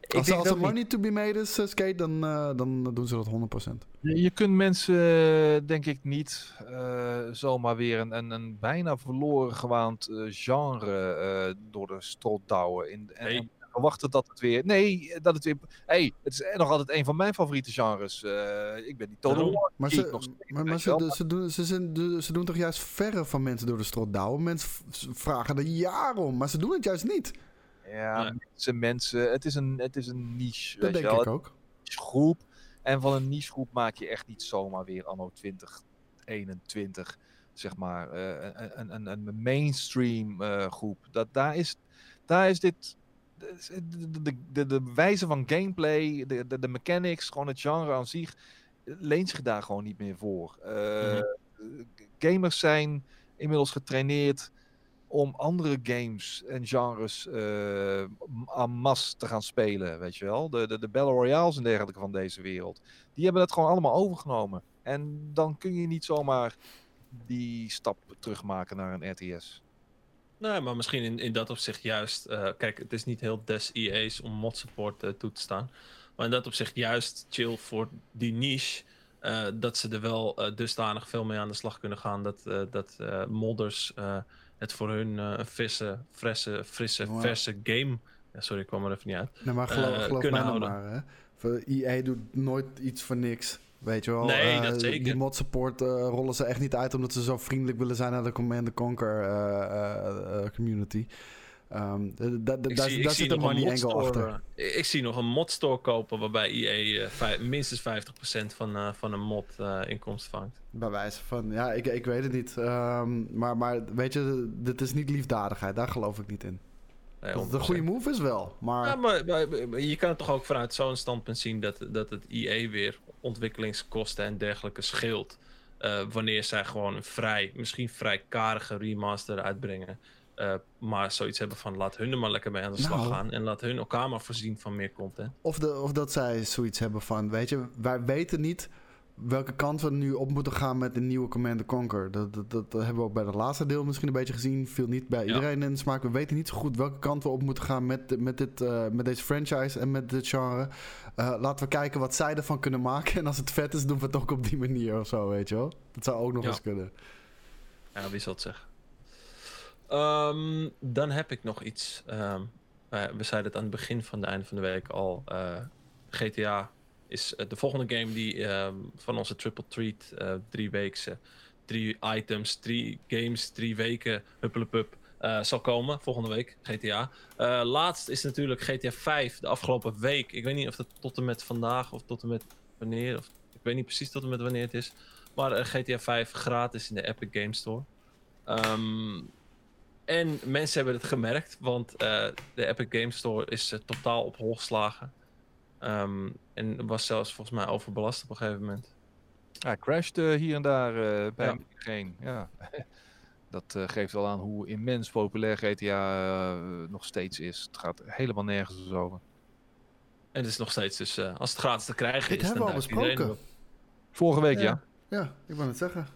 ik Als, denk als dat er money to be made is, eh, Skate, dan, eh, dan doen ze dat 100%. Je, je kunt mensen, eh, denk ik, niet eh, zomaar weer een, een, een bijna verloren gewaand eh, genre eh, door de strot douwen. In, en, Nee. En verwachten dat het weer. Nee, dat het weer. hey, het is nog altijd een van mijn favoriete genres. Eh, ik ben die Total Maar, ze, nog steeds, maar, maar weet ze, je wel. ze, doen, ze, zijn, de- ze doen toch juist verre van mensen door de strot douwen? Mensen vragen er jaren om, maar ze doen het juist niet. Ja, Nee. mensen, mensen. Het is een, het is een niche. Dat weet je denk wel. ik ook. groep. En van een niche groep maak je echt niet zomaar weer anno 2021, zeg maar, eh, een, een, een, een mainstream eh, groep. Dat, daar, is, daar is dit. De, de, de, de wijze van gameplay, de, de, de mechanics, gewoon het genre aan zich, leent zich daar gewoon niet meer voor. Eh, Gamers zijn inmiddels getraineerd om andere games en genres eh en masse te gaan spelen, weet je wel. De, de, de Battle Royales en dergelijke van deze wereld. Die hebben het gewoon allemaal overgenomen. En dan kun je niet zomaar die stap terugmaken naar een RTS. Nee, maar misschien in, in dat opzicht juist. eh, kijk, het is niet heel des EA's om mod support eh, toe te staan. Maar in dat opzicht juist chill voor die niche. eh, dat ze er wel dusdanig veel mee aan de slag kunnen gaan. Dat, dat modders het voor hun een frisse, frisse, verse game. Ja, sorry, ik kwam er even niet uit. Nee, maar geloof, geloof kunnen mij houden. maar. Hè. EA doet nooit iets voor niks. Weet je wel? Nee, Eh, dat zeker. Die mod support eh, rollen ze echt niet uit omdat ze zo vriendelijk willen zijn naar de Command Conquer eh, community. D- daar zit een money angle modstore, achter. Ik, ik zie nog een modstore kopen waarbij EA vij- minstens 50% van, van een mod eh, inkomst vangt. Bij wijze van, ja, ik, ik weet het niet. Ehm, maar, maar weet je, dit is niet liefdadigheid. Daar geloof ik niet in. Nee, Dat het een goede move is wel. Maar Ja, maar, maar- maar je kan het toch ook vanuit zo'n standpunt zien dat, dat het EA weer ontwikkelingskosten en dergelijke scheelt. eh, wanneer zij gewoon een vrij, misschien vrij karige remaster uitbrengen. Eh, maar zoiets hebben van laat hun er maar lekker mee aan de slag Nou. gaan. En laat hun elkaar maar voorzien van meer content. Of, de, of dat zij zoiets hebben van, weet je, wij weten niet welke kant we nu op moeten gaan met de nieuwe Command Conquer. Dat, dat, dat hebben we ook bij het laatste deel misschien een beetje gezien. Viel niet bij Ja. iedereen in de smaak. We weten niet zo goed welke kant we op moeten gaan met, met, dit, eh, met deze franchise en met dit genre. Eh, laten we kijken wat zij ervan kunnen maken. En als het vet is, doen we het ook op die manier of zo, weet je wel. Dat zou ook nog Ja. eens kunnen. Ja, wie zal het zeggen? Ehm, dan heb ik nog iets. Ehm, eh, we zeiden het aan het begin van de einde van de week al. GTA is eh, de volgende game die ehm, van onze Triple Treat, eh drie weekse, drie items, drie games, drie weken, huppelepup, eh zal komen volgende week, GTA. Laatst is natuurlijk GTA 5 de afgelopen week. Ik weet niet of dat tot en met vandaag of tot en met wanneer. Of, ik weet niet precies tot en met wanneer het is. Maar GTA 5 gratis in de Epic Game Store. Ehm, en mensen hebben het gemerkt, want de Epic Game Store is totaal op hol geslagen. Ehm, en was zelfs volgens mij overbelast op een gegeven moment. Ja, crasht eh, hier en daar eh, bij Ja. iedereen. Ja. Dat eh, geeft wel aan hoe immens populair GTA eh, nog steeds is. Het gaat helemaal nergens over. En het is nog steeds dus, eh, als het gratis te krijgen Dit is, hebben we al besproken. Vorige week, Ja. ja. Ja, ik wou het zeggen.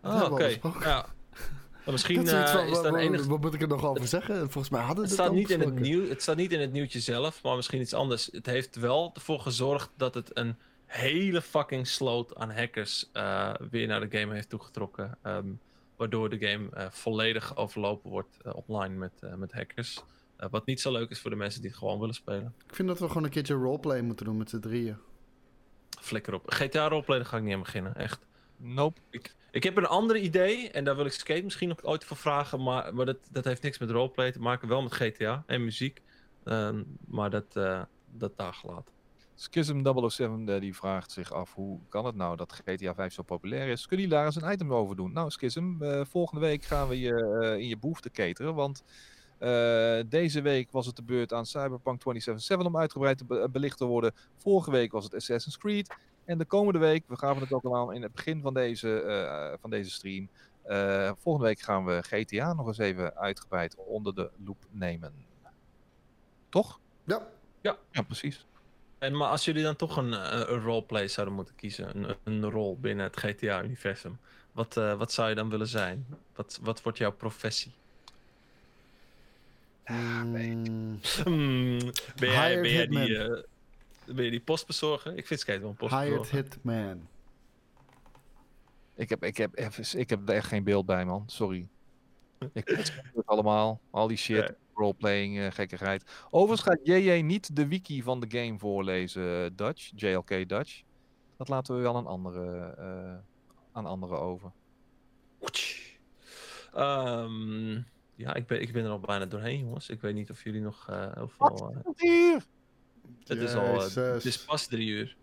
Ah, we oké. Ja. Maar misschien Dat is eh, van, is wa- dan wa- enig... Wat moet ik er nog over zeggen? Volgens mij hadden we Het dit staat, niet in het, nieuw, het staat niet in het nieuwtje zelf, maar misschien iets anders. Het heeft wel ervoor gezorgd dat het een hele fucking sloot aan hackers eh, weer naar de game heeft toegetrokken. ehm, waardoor de game eh, volledig overlopen wordt online met, eh, met hackers. Wat niet zo leuk is voor de mensen die het gewoon willen spelen. Ik vind dat we gewoon een keertje roleplay moeten doen met z'n drieën. Flikker op. GTA roleplay, daar ga ik niet aan beginnen, echt. Nope. Ik, ik heb een ander idee en daar wil ik Skate misschien nog ooit voor vragen. Maar, maar dat, dat heeft niks met roleplay te maken. Wel met GTA en muziek. Ehm, maar dat, eh dat daar gelaten. Schism 007 eh, die vraagt zich af hoe kan het nou dat GTA 5 zo populair is. Kun je daar eens een item over doen? Nou Schism, eh, volgende week gaan we je in je behoefte cateren. Want deze week was het de beurt aan Cyberpunk 2077 om uitgebreid belicht te worden. Vorige week was het Assassin's Creed. En de komende week, we gaven het ook al aan in het begin van deze, eh, van deze stream. eh, volgende week gaan we GTA nog eens even uitgebreid onder de loep nemen. Toch? Ja, Ja, precies. En, maar als jullie dan toch een, eh, een roleplay zouden moeten kiezen, een, een rol binnen het GTA-universum, wat, eh, wat zou je dan willen zijn? Wat, wat wordt jouw professie? Mm, Hmm, ben, jij, Hired ben, jij die, hitman. Ben je die postbezorger? Ik vind skate wel een hired postbezorger. hitman. Ik heb, ik, heb even, ik heb er echt geen beeld bij, man. Sorry. Ik het allemaal. Al die shit. Nee. Roleplaying, eh, gekkigheid. Overigens gaat JJ niet de wiki van de game voorlezen, eh, Dutch. JLK Dutch. Dat laten we wel aan anderen, eh, aan anderen over. Ehm, ja, ik ben, ik ben er al bijna doorheen, jongens. Ik weet niet of jullie nog eh, heel veel... eh, het, is al, Jezus. het is pas drie uur.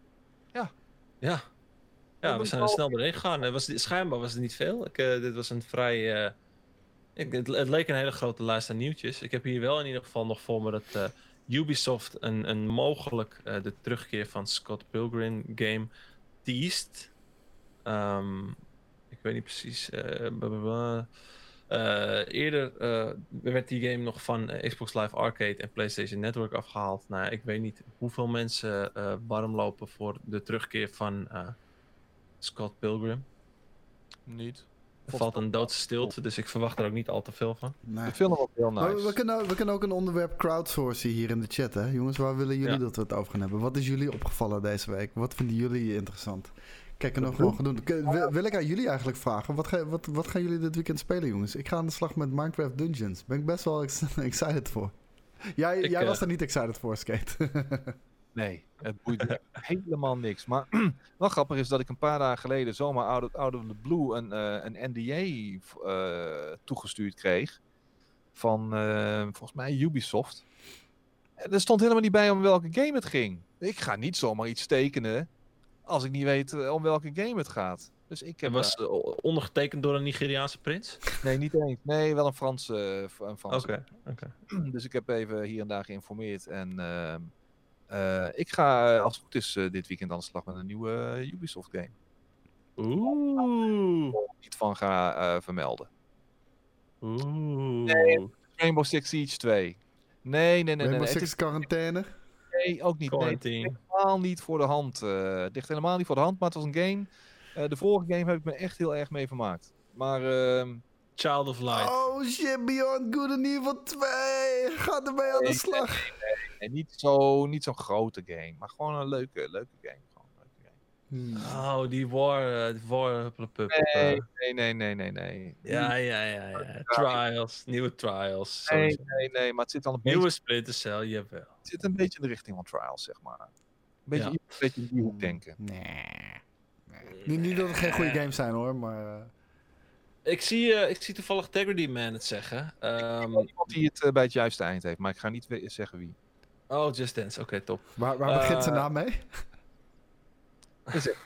Ja. Ja. Ja, we zijn er snel doorheen gegaan. Er was, schijnbaar was het niet veel. Ik, eh, dit was een vrij... eh, ik, het, het leek een hele grote lijst aan nieuwtjes. Ik heb hier wel in ieder geval nog voor me dat eh, Ubisoft een, een mogelijk eh, de terugkeer van Scott Pilgrim game teased. Ehm, ik weet niet precies. eh, blablabla. Eh, eerder eh, werd die game nog van eh, Xbox Live Arcade en PlayStation Network afgehaald. Nou, ja, ik weet niet hoeveel mensen eh, warm lopen voor de terugkeer van eh, Scott Pilgrim. Niet. Er valt een doodse stilte, dus ik verwacht er ook niet al te veel van. Nee. Ik vind hem ook heel Maar nice. we, kunnen, we kunnen ook een onderwerp crowdsourcen hier in de chat, hè? Jongens, waar willen jullie Ja. dat we het over gaan hebben? Wat is jullie opgevallen deze week? Wat vinden jullie interessant? Kijk, er nog gewoon gaan doen. K- Wil, wil ik aan jullie eigenlijk vragen? Wat, ga, wat, wat gaan jullie dit weekend spelen, jongens? Ik ga aan de slag met Minecraft Dungeons. Ben ik best wel ex- excited voor. Jij, Ik, jij eh, was er niet excited voor, Skate. Nee, het boeit helemaal niks. Maar wel grappig is dat ik een paar dagen geleden zomaar out of, out of the blue een, eh, een NDA eh, toegestuurd kreeg. Van eh, volgens mij Ubisoft. En er stond helemaal niet bij om welke game het ging. Ik ga niet zomaar iets tekenen als ik niet weet eh, om welke game het gaat. Dus ik Het heb... was ondergetekend door een Nigeriaanse prins? nee, niet eens. Nee, wel een Franse. eh, een Franse Oké, oké. dus ik heb even hier en daar geïnformeerd. En ehm, eh, ik ga, als het goed is, dit weekend aan de slag met een nieuwe Ubisoft game. Oeh. Niet van ga eh, vermelden. Oeh. Rainbow Six Siege 2. Nee, nee, nee, nee. Rainbow nee. Het Six is, quarantaine. Nee ook niet. Nee. Quarantine. helemaal niet voor de hand. eh, het ligt helemaal niet voor de hand, maar het was een game. eh, de vorige game heb ik me echt heel erg mee vermaakt. Maar ehm, Child of Light. Oh shit, Beyond Good and Evil 2. Gaat ermee aan de Nee, slag. nee, niet zo- niet zo'n grote game, maar gewoon een leuke, leuke game. Gewoon een leuke game. Hmm. Oh, die War... eh, die war plup, Nee, nee, nee, nee, nee, nee. Ja, ja, ja, ja. Trials. Nieuwe Trials. Nee, nee, nee, maar het zit al een beetje, Nieuwe Splinter Cell, jawel. het zit een beetje in de richting van Trials, zeg maar. Een beetje, Ja. een beetje in die hoek denken. Nee. nee. Niet, niet dat het geen goede games zijn hoor, maar... eh, Ik zie, eh, ik zie toevallig Integrity Man het zeggen. Ehm, Iemand die het eh, bij het juiste eind heeft, maar ik ga niet zeggen wie. oh, Just Dance. Oké, top. waar waar begint zijn Eh, naam mee? Is het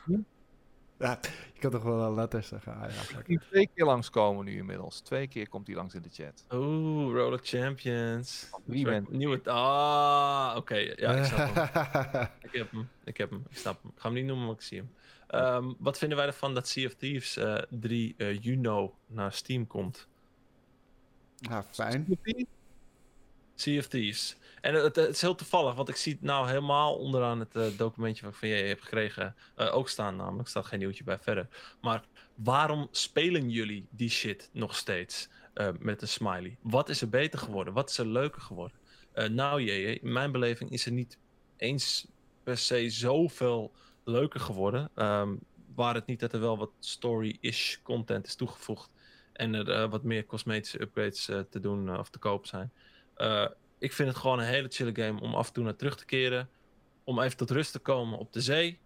Ja, je kan toch wel letters zeggen. Ah, ja, die twee keer langskomen nu inmiddels. Twee keer komt hij langs in de chat. Oeh, Roller Champions. Wie bent Nieuwe... Ah, oké. Ja, ik snap hem. Ik heb hem. Ik heb hem. Ik snap hem. Ik ga hem niet noemen, maar ik zie hem. Ehm, wat vinden wij ervan dat Sea of Thieves eh 3 eh, juni naar Steam komt? ja, fijn. Sea of Thieves. En het, het is heel toevallig, want ik zie het nou helemaal onderaan het eh, documentje wat van jij hebt gekregen eh, ook staan. Namelijk, staat geen nieuwtje bij verder. Maar waarom spelen jullie die shit nog steeds eh, met een smiley? Wat is er beter geworden? Wat is er leuker geworden? Nou, jee, in mijn beleving is er niet eens per se zoveel leuker geworden. Ehm, waar het niet dat er wel wat story-ish content is toegevoegd. En er wat meer cosmetische upgrades te doen of te koop zijn. Ik vind het gewoon een hele chille game om af en toe naar terug te keren. Om even tot rust te komen op de zee.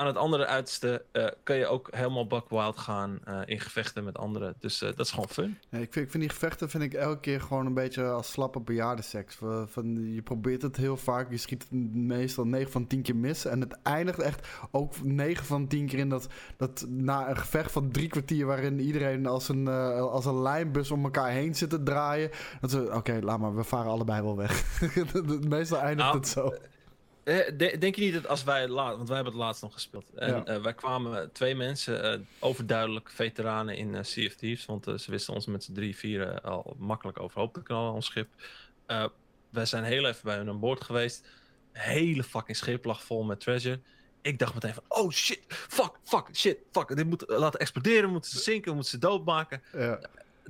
Aan het andere uiterste eh kan je ook helemaal buck wild gaan eh, in gevechten met anderen. Dus eh, dat is gewoon fun. Nee, ik, vind, ik vind die gevechten vind ik elke keer gewoon een beetje als slappe bejaardenseks. Van, je probeert het heel vaak, je schiet het meestal 9 van 10 keer mis. En het eindigt echt ook 9 van 10 keer in dat, dat na een gevecht van drie kwartier... waarin iedereen als een, als een lijnbus om elkaar heen zit te draaien. Dat ze, oké, laat maar, we varen allebei wel weg. meestal eindigt Nou, het zo. Eh, de- denk je niet dat als wij laat, want wij hebben het laatst nog gespeeld. En Ja. eh, wij kwamen twee mensen, eh, overduidelijk veteranen in eh Sea of Thieves. Want ze wisten ons met z'n drie, vieren al makkelijk overhoop te knallen, ons schip. Wij zijn heel even bij hun aan boord geweest. Hele fucking schip lag vol met treasure. Ik dacht meteen van, oh shit, fuck, fuck, shit, fuck. Dit moet laten exploderen, moeten ze zinken, moeten ze doodmaken Ja.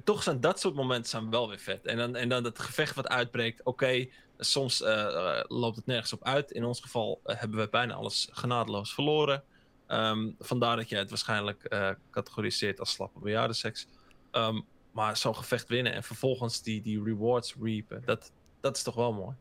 toch zijn dat soort momenten zijn wel weer vet. En dan, en dan het gevecht wat uitbreekt. Oké, soms eh, eh, loopt het nergens op uit. In ons geval eh, hebben we bijna alles genadeloos verloren. Ehm, vandaar dat jij het waarschijnlijk categoriseert als slappe bejaardenseks. Ehm maar zo'n gevecht winnen en vervolgens die, die rewards reapen. Dat, dat is toch wel mooi.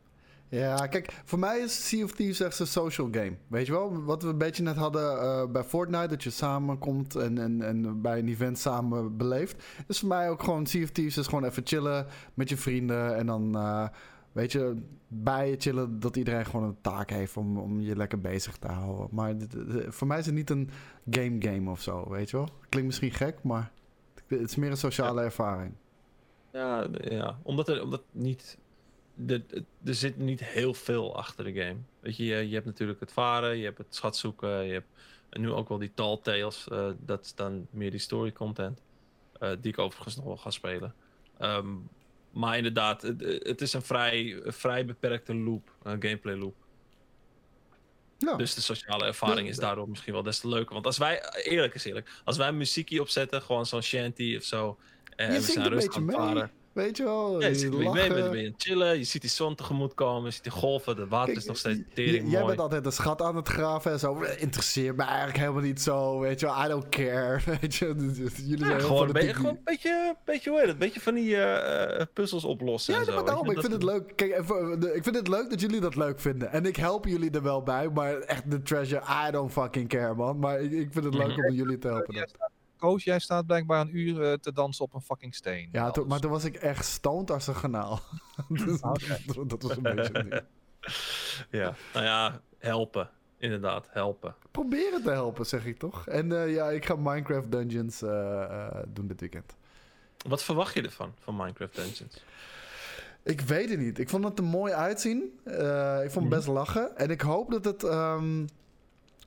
Ja, kijk, voor mij is Sea of Thieves echt een social game. Weet je wel, wat we een beetje net hadden bij Fortnite, dat je samenkomt en, en, en bij een event samen beleeft. Is voor mij ook gewoon, Sea of Thieves is gewoon even chillen met je vrienden en dan, weet je, bij je chillen dat iedereen gewoon een taak heeft om, om je lekker bezig te houden. Maar dit- voor mij is het niet een game game of zo, weet je wel. Klinkt misschien gek, maar het is meer een sociale ervaring. Ja, ja. Omdat, er, omdat niet. de- de- er zit niet heel veel achter de game. Weet je, je, je hebt natuurlijk het varen, je hebt het schat zoeken, je hebt nu ook wel die tall tales. eh, dat is dan meer die story content. eh, die ik overigens nog wel ga spelen. Ehm, maar inderdaad, het, het is een vrij, vrij beperkte loop, een gameplay loop. Ja. Dus de sociale ervaring is daardoor misschien wel des te leuker. Want als wij, eerlijk is eerlijk, als wij muziekje opzetten, gewoon zo'n shanty of zo. En je we zijn rustig aan het varen. Weet je wel. Ja, je zit mee, ben je aan het chillen, je ziet die zon tegemoet komen, je ziet die golven, de water Kijk, is nog steeds tering Jij mooi. bent altijd een schat aan het graven en zo. Interesseert me eigenlijk helemaal niet zo. Weet je wel, I don't care. Weet je, jullie Ja, zijn heel gewoon, een beetje, gewoon een beetje, beetje, hoe heet het, een beetje van die eh, eh, puzzels oplossen Ja, en zo. maar daarom, ik dat vind het leuk. Kijk, ik vind het leuk dat jullie dat leuk vinden. En ik help jullie er wel bij. Maar echt de treasure, I don't fucking care, man. Maar ik, ik vind het leuk Mhm. om jullie te helpen. Jij Koos, jij staat blijkbaar een uur eh, te dansen op een fucking steen. Ja, maar toen was ik echt stoned als een kanaal. Dus dat was een beetje. Ja, nou ja, helpen. Inderdaad, helpen. Proberen te helpen, zeg ik toch? En eh, ja, ik ga Minecraft Dungeons eh, eh, doen dit weekend. Wat verwacht je ervan, van Minecraft Dungeons? Ik weet het niet. Ik vond het er mooi uitzien. Eh, ik vond het best lachen. En ik hoop dat het. ehm,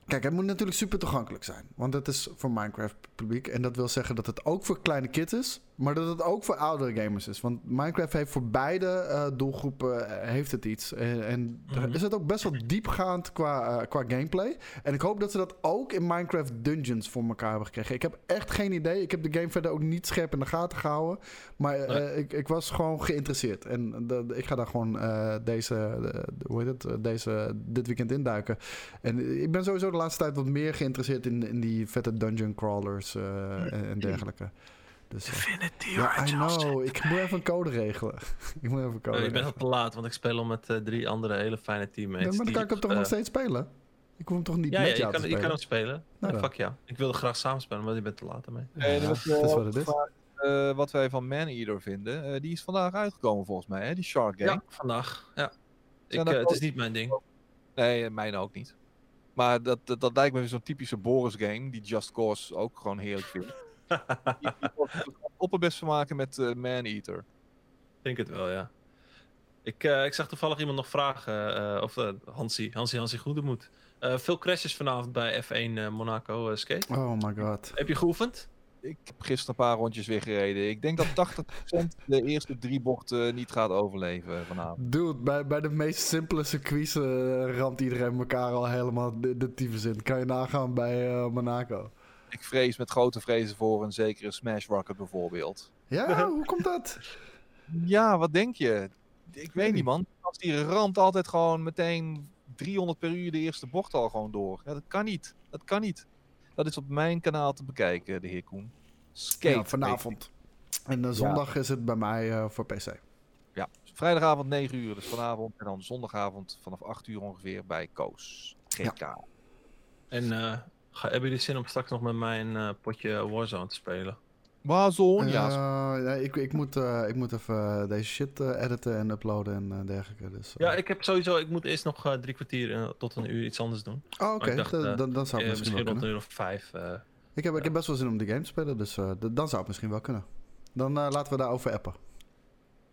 Kijk, het moet natuurlijk super toegankelijk zijn. Want het is voor Minecraft publiek. En dat wil zeggen dat het ook voor kleine kids is. maar dat het ook voor oudere gamers is. Want Minecraft heeft voor beide eh, doelgroepen eh, heeft het iets. En, en Mhm. is het ook best wel diepgaand qua, eh, qua gameplay. En ik hoop dat ze dat ook in Minecraft Dungeons voor elkaar hebben gekregen. Ik heb echt geen idee. Ik heb de game verder ook niet scherp in de gaten gehouden. Maar eh, Nee. ik, ik was gewoon geïnteresseerd. En ik ga daar gewoon eh, deze, de- de- hoe heet het, Eh, deze, dit weekend induiken. En ik ben sowieso de laatste tijd wat meer geïnteresseerd in, in die vette dungeon crawlers eh, en, en dergelijke. Dus, eh, Infinity ja, I know. Ik moet even een code regelen. ik moet even code je bent al te laat, want ik speel al met eh, drie andere hele fijne teammates. Ja, maar dan kan ik hem toch nog steeds spelen? Ik hoef hem toch niet Ja, ja, met je, jou kan, te je kan spelen? hem spelen. Nou fuck ja. Ik wilde graag samen spelen, maar je bent te laat ermee. Ja, wat, dat is wat het is. gevraagd, eh, wat wij van Man-Eater vinden. eh, die is vandaag uitgekomen volgens mij, hè? die Shark Game. Ja, vandaag. Ja. Ik, het is niet mijn ding. Nee, mijne ook niet. Maar dat, dat, dat lijkt me weer zo'n typische Boris game, die Just Cause ook gewoon heerlijk vindt. op het best vermaken met eh Man-Eater. Ik denk het wel, ja. Ik, eh, ik zag toevallig iemand nog vragen, eh, of Hansie, Hansie, Hansie Goedemoed. Eh veel crashes vanavond bij F1 eh, Monaco eh, Skate. Oh my god. Heb je geoefend? Ik heb gisteren een paar rondjes weer gereden. Ik denk dat 80% de eerste drie bochten niet gaat overleven vanavond. Dude, bij, bij de meest simpele circuits eh, ramt iedereen elkaar al helemaal de, de tyfus in. Kan je nagaan bij eh, Monaco. Ik vrees met grote vrezen voor een zekere Smash Rocket bijvoorbeeld. Ja, hoe komt dat? Ja, wat denk je? Ik weet niet. niet, man. Als die ramt altijd gewoon meteen 300 per uur de eerste bocht al gewoon door. Ja, dat kan niet. Dat kan niet. Dat is op mijn kanaal te bekijken, de heer Koen. Skate. Ja, vanavond. En eh, zondag is het bij mij eh, voor PC. Ja, vrijdagavond 9 uur, dus vanavond. En dan zondagavond vanaf 8 uur ongeveer bij Koos. GK. En eh, ga, hebben jullie zin om straks nog met mij een eh, potje Warzone te spelen? Warzone, Eh, ja. ja, ik, ik, moet, eh, ik moet even eh, deze shit eh, editen en uploaden en eh, dergelijke. Dus, eh. Ja, ik heb sowieso, ik moet eerst nog eh, drie kwartier eh, tot een uur iets anders doen. Oh, oké. Dan- eh, dan, zou Eh, het misschien misschien wel rond kunnen. een uur of vijf. eh. Ik heb, ik heb best wel zin om die game te spelen, dus eh, d- dan zou het misschien wel kunnen. Dan eh, laten we daarover appen.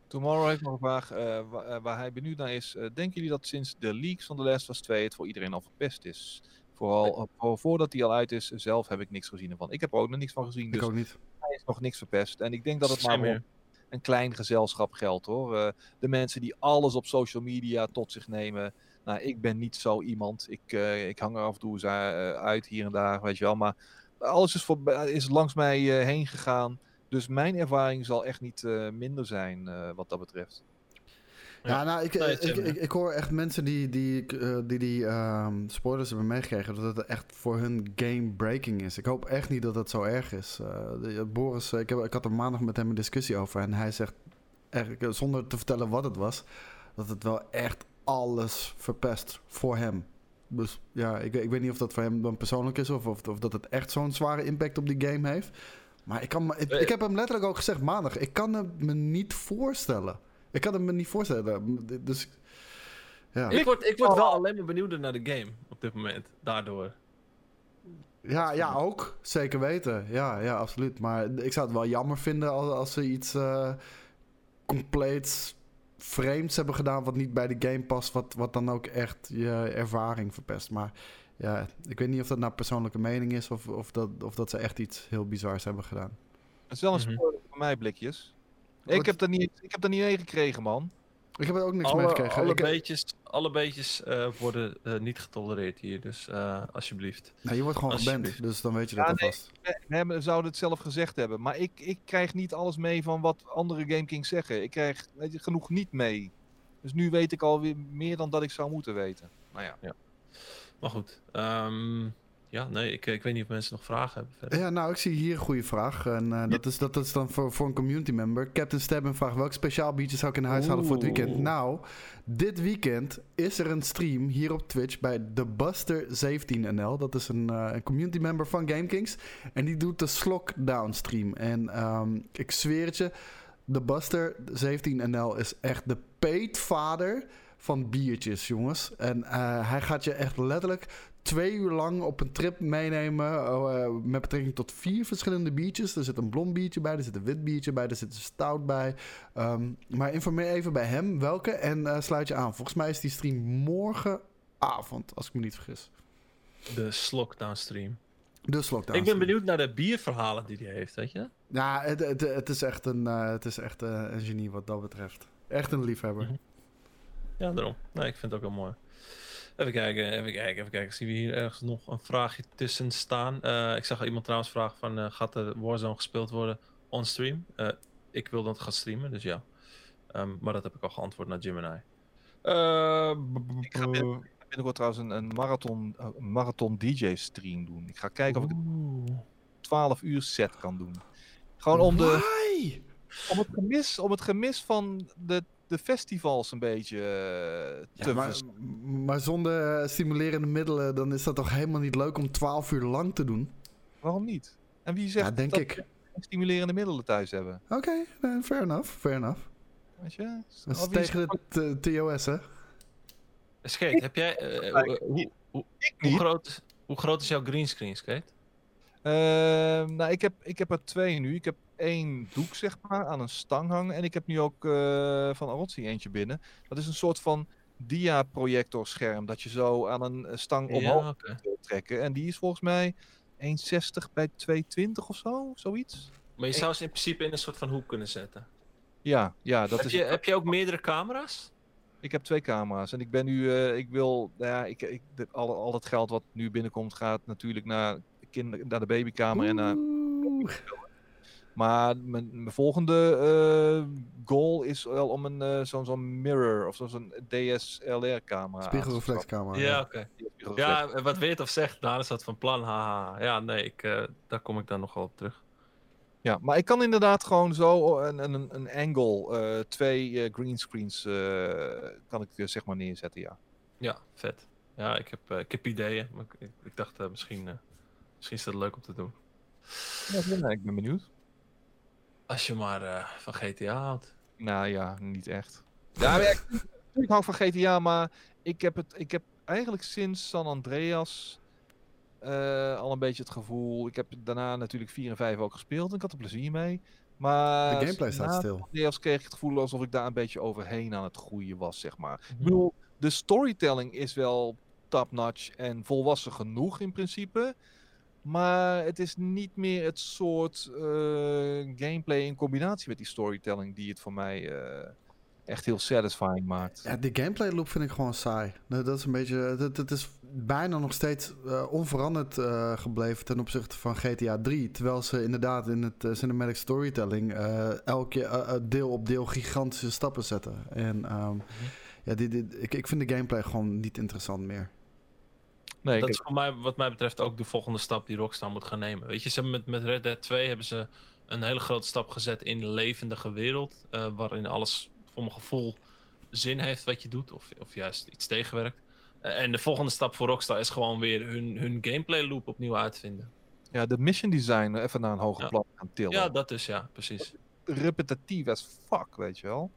Tomorrow heeft nog een vraag eh, wa- eh, waar hij benieuwd naar is. Eh, denken jullie dat sinds de leaks van The Last of Us 2 het voor iedereen al verpest is? Vooral eh, voor- voordat die al uit is, zelf heb ik niks gezien ervan. Ik heb er ook nog niks van gezien, Ik dus ook niet. Is nog niks verpest. En ik denk dat het maar here. een klein gezelschap geldt hoor. Eh, de mensen die alles op social media tot zich nemen. Nou, ik ben niet zo iemand. Ik, eh, ik hang er af en toe eens eh, uit hier en daar, weet je wel. Maar alles is, voor, is langs mij heen gegaan. Dus mijn ervaring zal echt niet minder zijn wat dat betreft. Ja, nou, ik, Nee, ik, ik, ik, hoor echt mensen die die, eh, die, die ehm, spoilers hebben meegekregen... dat het echt voor hun game-breaking is. Ik hoop echt niet dat het zo erg is. Eh, Boris, eh, ik, heb, ik had er maandag met hem een discussie over... en hij zegt, eigenlijk, eh, zonder te vertellen wat het was... dat het wel echt alles verpest voor hem. Dus ja, ik, ik weet niet of dat voor hem dan persoonlijk is... of, of, of dat het echt zo'n zware impact op die game heeft. Maar ik, kan, ik, Eh. ik heb hem letterlijk ook gezegd maandag... ik kan het me niet voorstellen... Ik kan het me niet voorstellen. Dus ja, Ik word, ik word wel alleen maar benieuwder naar de game op dit moment. Daardoor. ja, ja, ook. Zeker weten. Ja, ja, absoluut. Maar ik zou het wel jammer vinden als, als ze iets eh compleet vreemds hebben gedaan... wat niet bij de game past, wat, wat dan ook echt je ervaring verpest. Maar ja, ik weet niet of dat nou persoonlijke mening is... of, of, dat, of dat ze echt iets heel bizars hebben gedaan. Het is wel een Mhm. spoiler voor mij, blikjes. Wat- Ik heb dat niet, ik heb dat niet meegekregen, man. Ik heb er ook niks Alle, mee gekregen. alle Ik- beetjes, alle beetjes eh, worden eh, niet getolereerd hier, dus eh, alsjeblieft. nou, je wordt gewoon geband, dus dan weet je dat Ja, nee. alvast. We zouden het zelf gezegd hebben. Maar ik, ik krijg niet alles mee van wat andere GameKings zeggen. Ik krijg weet je, genoeg niet mee. Dus nu weet ik alweer meer dan dat ik zou moeten weten. Nou ja. Maar goed. ehm, ja, nee, ik, ik weet niet of mensen nog vragen hebben verder. Ja, nou, ik zie hier een goede vraag. En eh, dat, is, dat is dan voor, voor een community member. Captain Stabben vraagt welk speciaal biertje zou ik in huis halen voor het weekend? Nou, dit weekend is er een stream hier op Twitch bij The Buster 17NL. Dat is een, eh, een community member van GameKings. En die doet de Slockdown stream. En ehm, ik zweer het je, The Buster 17NL is echt de peetvader van biertjes, jongens. En eh, hij gaat je echt letterlijk twee uur lang op een trip meenemen. eh, met betrekking tot vier verschillende biertjes. Er zit een blond biertje bij, er zit een wit biertje bij, er zit een stout bij. Ehm, maar informeer even bij hem welke en eh, sluit je aan. Volgens mij is die stream morgenavond, als ik me niet vergis. De Slockdown stream. Dus lockdown. Ik ben benieuwd naar de bierverhalen die hij heeft, weet je? Ja, het, het, het is echt, een, eh, het is echt een genie wat dat betreft. Echt een liefhebber. Mhm. Ja, daarom. Nee, ik vind het ook wel mooi. Even kijken, even kijken, even kijken. Zien we hier ergens nog een vraagje tussen staan? Eh, ik zag al iemand trouwens vragen van, eh, gaat de Warzone gespeeld worden on stream? Eh, ik wil dat het gaat streamen, dus ja. Ehm, maar dat heb ik al geantwoord naar Gemini. Ik ga binnenkort trouwens een, een marathon, een marathon DJ stream doen. Ik ga kijken of ik een Oeh. 12 uur set kan doen. Gewoon om, de, Why? om, het, gemis, om het gemis van de, de festivals een beetje eh, Ja, te maar, vers- maar zonder eh, stimulerende middelen, dan is dat toch helemaal niet leuk om 12 uur lang te doen? Waarom niet? En wie zegt Ja, denk dat ik. we stimulerende middelen thuis hebben? Oké, eh, fair enough, fair enough. Weet je? Dat is tegen de TOS, hè? Skate, heb jij... hoe- hoe, groot, is- hoe groot is jouw greenscreen, Skate? Ehm, nou, ik heb, ik heb er twee nu. Ik heb één doek, zeg maar, aan een stang hangen. En ik heb nu ook eh, van Arotsi eentje binnen. Dat is een soort van dia-projectorscherm. Dat je zo aan een eh, stang omhoog Ja, kunt trekken. En die is volgens mij 1,60 bij 2,20 of zo. Zoiets. Maar je zou ze in principe in een soort van hoek kunnen zetten. Ja, ja dat heb, is. je, heb je ook meerdere camera's? Ik heb twee camera's. En ik ben nu. eh, ik wil. Nou ja, ik, ik, de- al, al dat geld wat nu binnenkomt gaat natuurlijk naar, kinder, naar de babykamer en naar. Maar mijn, mijn volgende eh, goal is wel om een eh, zo'n zo'n mirror of zo- zo'n DSLR-camera. Spiegelreflexcamera. ja, oké. Ja, wat weet of zegt, Daan is dat van plan. Haha. Ja, nee, ik, eh, daar kom ik dan nog wel op terug. ja, maar ik kan inderdaad gewoon zo een, een, een angle, eh, twee eh, greenscreens eh, kan ik zeg maar neerzetten, ja. Ja, vet. Ja, ik heb, eh, ik heb ideeën. Maar ik, ik, dacht, eh, misschien, eh, misschien is dat leuk om te doen. ja ik ben benieuwd. Als je maar eh, van GTA houdt. Nou ja, niet echt. Ja, ik, ik hou van GTA, maar ik heb, het, ik heb eigenlijk sinds San Andreas eh, al een beetje het gevoel. Ik heb daarna natuurlijk 4 en 5 ook gespeeld en ik had er plezier mee. Maar De gameplay staat stil. San Andreas kreeg ik het gevoel alsof ik daar een beetje overheen aan het groeien was, zeg maar. Ik bedoel, de storytelling is wel top-notch en volwassen genoeg in principe. Maar het is niet meer het soort eh, gameplay in combinatie met die storytelling die het voor mij eh, echt heel satisfying maakt. Ja, die gameplay loop vind ik gewoon saai. Dat, dat is een beetje. Het, het is bijna nog steeds eh, onveranderd gebleven ten opzichte van GTA 3. Terwijl ze inderdaad in het cinematic storytelling elke deel op deel gigantische stappen zetten. En ehm, ja, die, die- ik, ik vind de gameplay gewoon niet interessant meer. Nee, dat is voor mij, wat mij betreft, ook de volgende stap die Rockstar moet gaan nemen. Weet je, ze hebben met, met Red Dead 2 hebben ze een hele grote stap gezet in de levendige wereld. eh, waarin alles voor mijn gevoel zin heeft wat je doet. Of, of juist iets tegenwerkt. Eh, en de volgende stap voor Rockstar is gewoon weer hun, hun gameplay loop opnieuw uitvinden. ja, de mission design even naar een hoger Ja. plan gaan tillen. Ja, dat is ja, precies. Repetitief as fuck, weet je wel.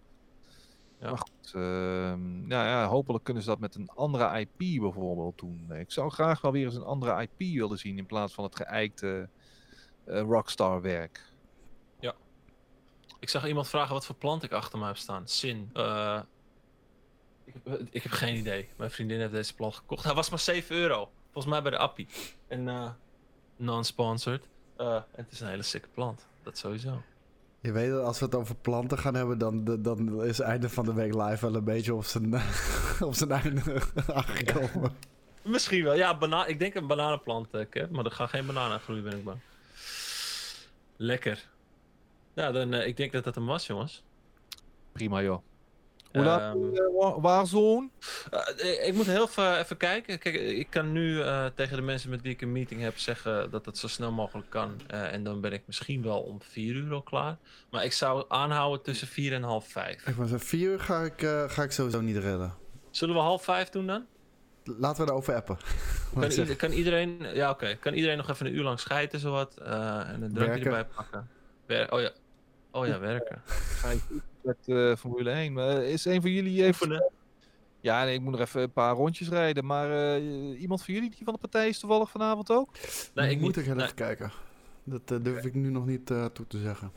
Ja. Maar goed, ehm, nou ja, hopelijk kunnen ze dat met een andere IP bijvoorbeeld doen. Ik zou graag wel weer eens een andere IP willen zien in plaats van het geëikte eh, Rockstar werk. Ik zag iemand vragen wat voor plant ik achter me heb staan. Sin. Eh, ik, heb, ik heb geen idee. Mijn vriendin heeft deze plant gekocht. Hij was maar 7 euro. Volgens mij bij de Appie. En eh, non-sponsored. En het is een hele sikke plant. Dat sowieso. Je weet dat als we het over planten gaan hebben, dan, dan is het einde van de week live wel een beetje op zijn, op zijn einde aangekomen. Misschien wel. Ja, bana ik denk een bananenplant, eh, Kev, maar er gaan geen bananen groeien, ben ik bang. Lekker. Ja, dan, eh, ik denk dat dat hem was, jongens. Prima joh. Hoe laat Ehm, eh, Warzone? Eh, ik moet heel even, even kijken. Kijk, ik kan nu eh, tegen de mensen met wie ik een meeting heb zeggen dat het zo snel mogelijk kan. Eh, en dan ben ik misschien wel om vier uur al klaar. Maar ik zou aanhouden tussen vier en half vijf. Ik was vier uur ga ik, ga ik sowieso niet redden. Zullen we half vijf doen dan? Laten we erover appen. Kan, ieder- iedereen, ja, oké. Kan iedereen nog even een uur lang schijten, zowat? eh en een drankje erbij pakken? Wer oh ja. Oh ja, werken. Met eh, Formule 1. Maar is een van jullie even... Oefenen. Ja, nee, ik moet nog even een paar rondjes rijden. Maar eh, iemand van jullie die van de partij is toevallig vanavond ook? Nee, ik moet heel Nee. even kijken. Dat eh, durf ik nu nog niet eh, toe te zeggen.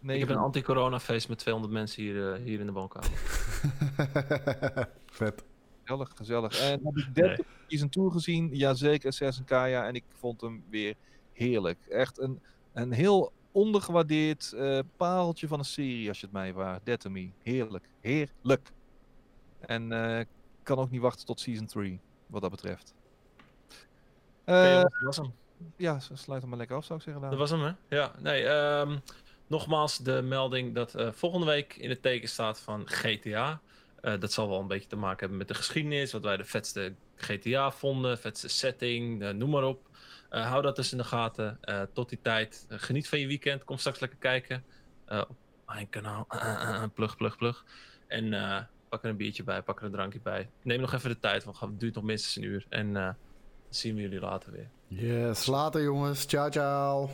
Nee, Ik heb een anti-corona feest met 200 mensen hier, eh, hier in de woonkamer. Vet. Gezellig, gezellig. En heb ik 30 Season Tour gezien? Jazeker, Assassin Kaya. En ik vond hem weer heerlijk. Echt een, een heel ondergewaardeerd eh pareltje van een serie, als je het mij to Me. Heerlijk. Heerlijk. En eh, ik kan ook niet wachten tot season 3, wat dat betreft. Eh, dat was hem. ja, sluit hem maar lekker af, zou ik zeggen. Dat was hem, hè? Ja, nee. ehm, nogmaals, de melding dat eh, volgende week in het teken staat van GTA. Eh, dat zal wel een beetje te maken hebben met de geschiedenis. Wat wij de vetste GTA vonden, vetste setting, eh, noem maar op. Eh, hou dat dus in de gaten. Eh, tot die tijd, eh, geniet van je weekend. Kom straks lekker kijken eh, op mijn kanaal. plug, plug, plug. En eh, pak er een biertje bij, pak er een drankje bij. Neem nog even de tijd, want het duurt nog minstens een uur. En eh, zien we jullie later weer. Yes, later jongens. Ciao, ciao.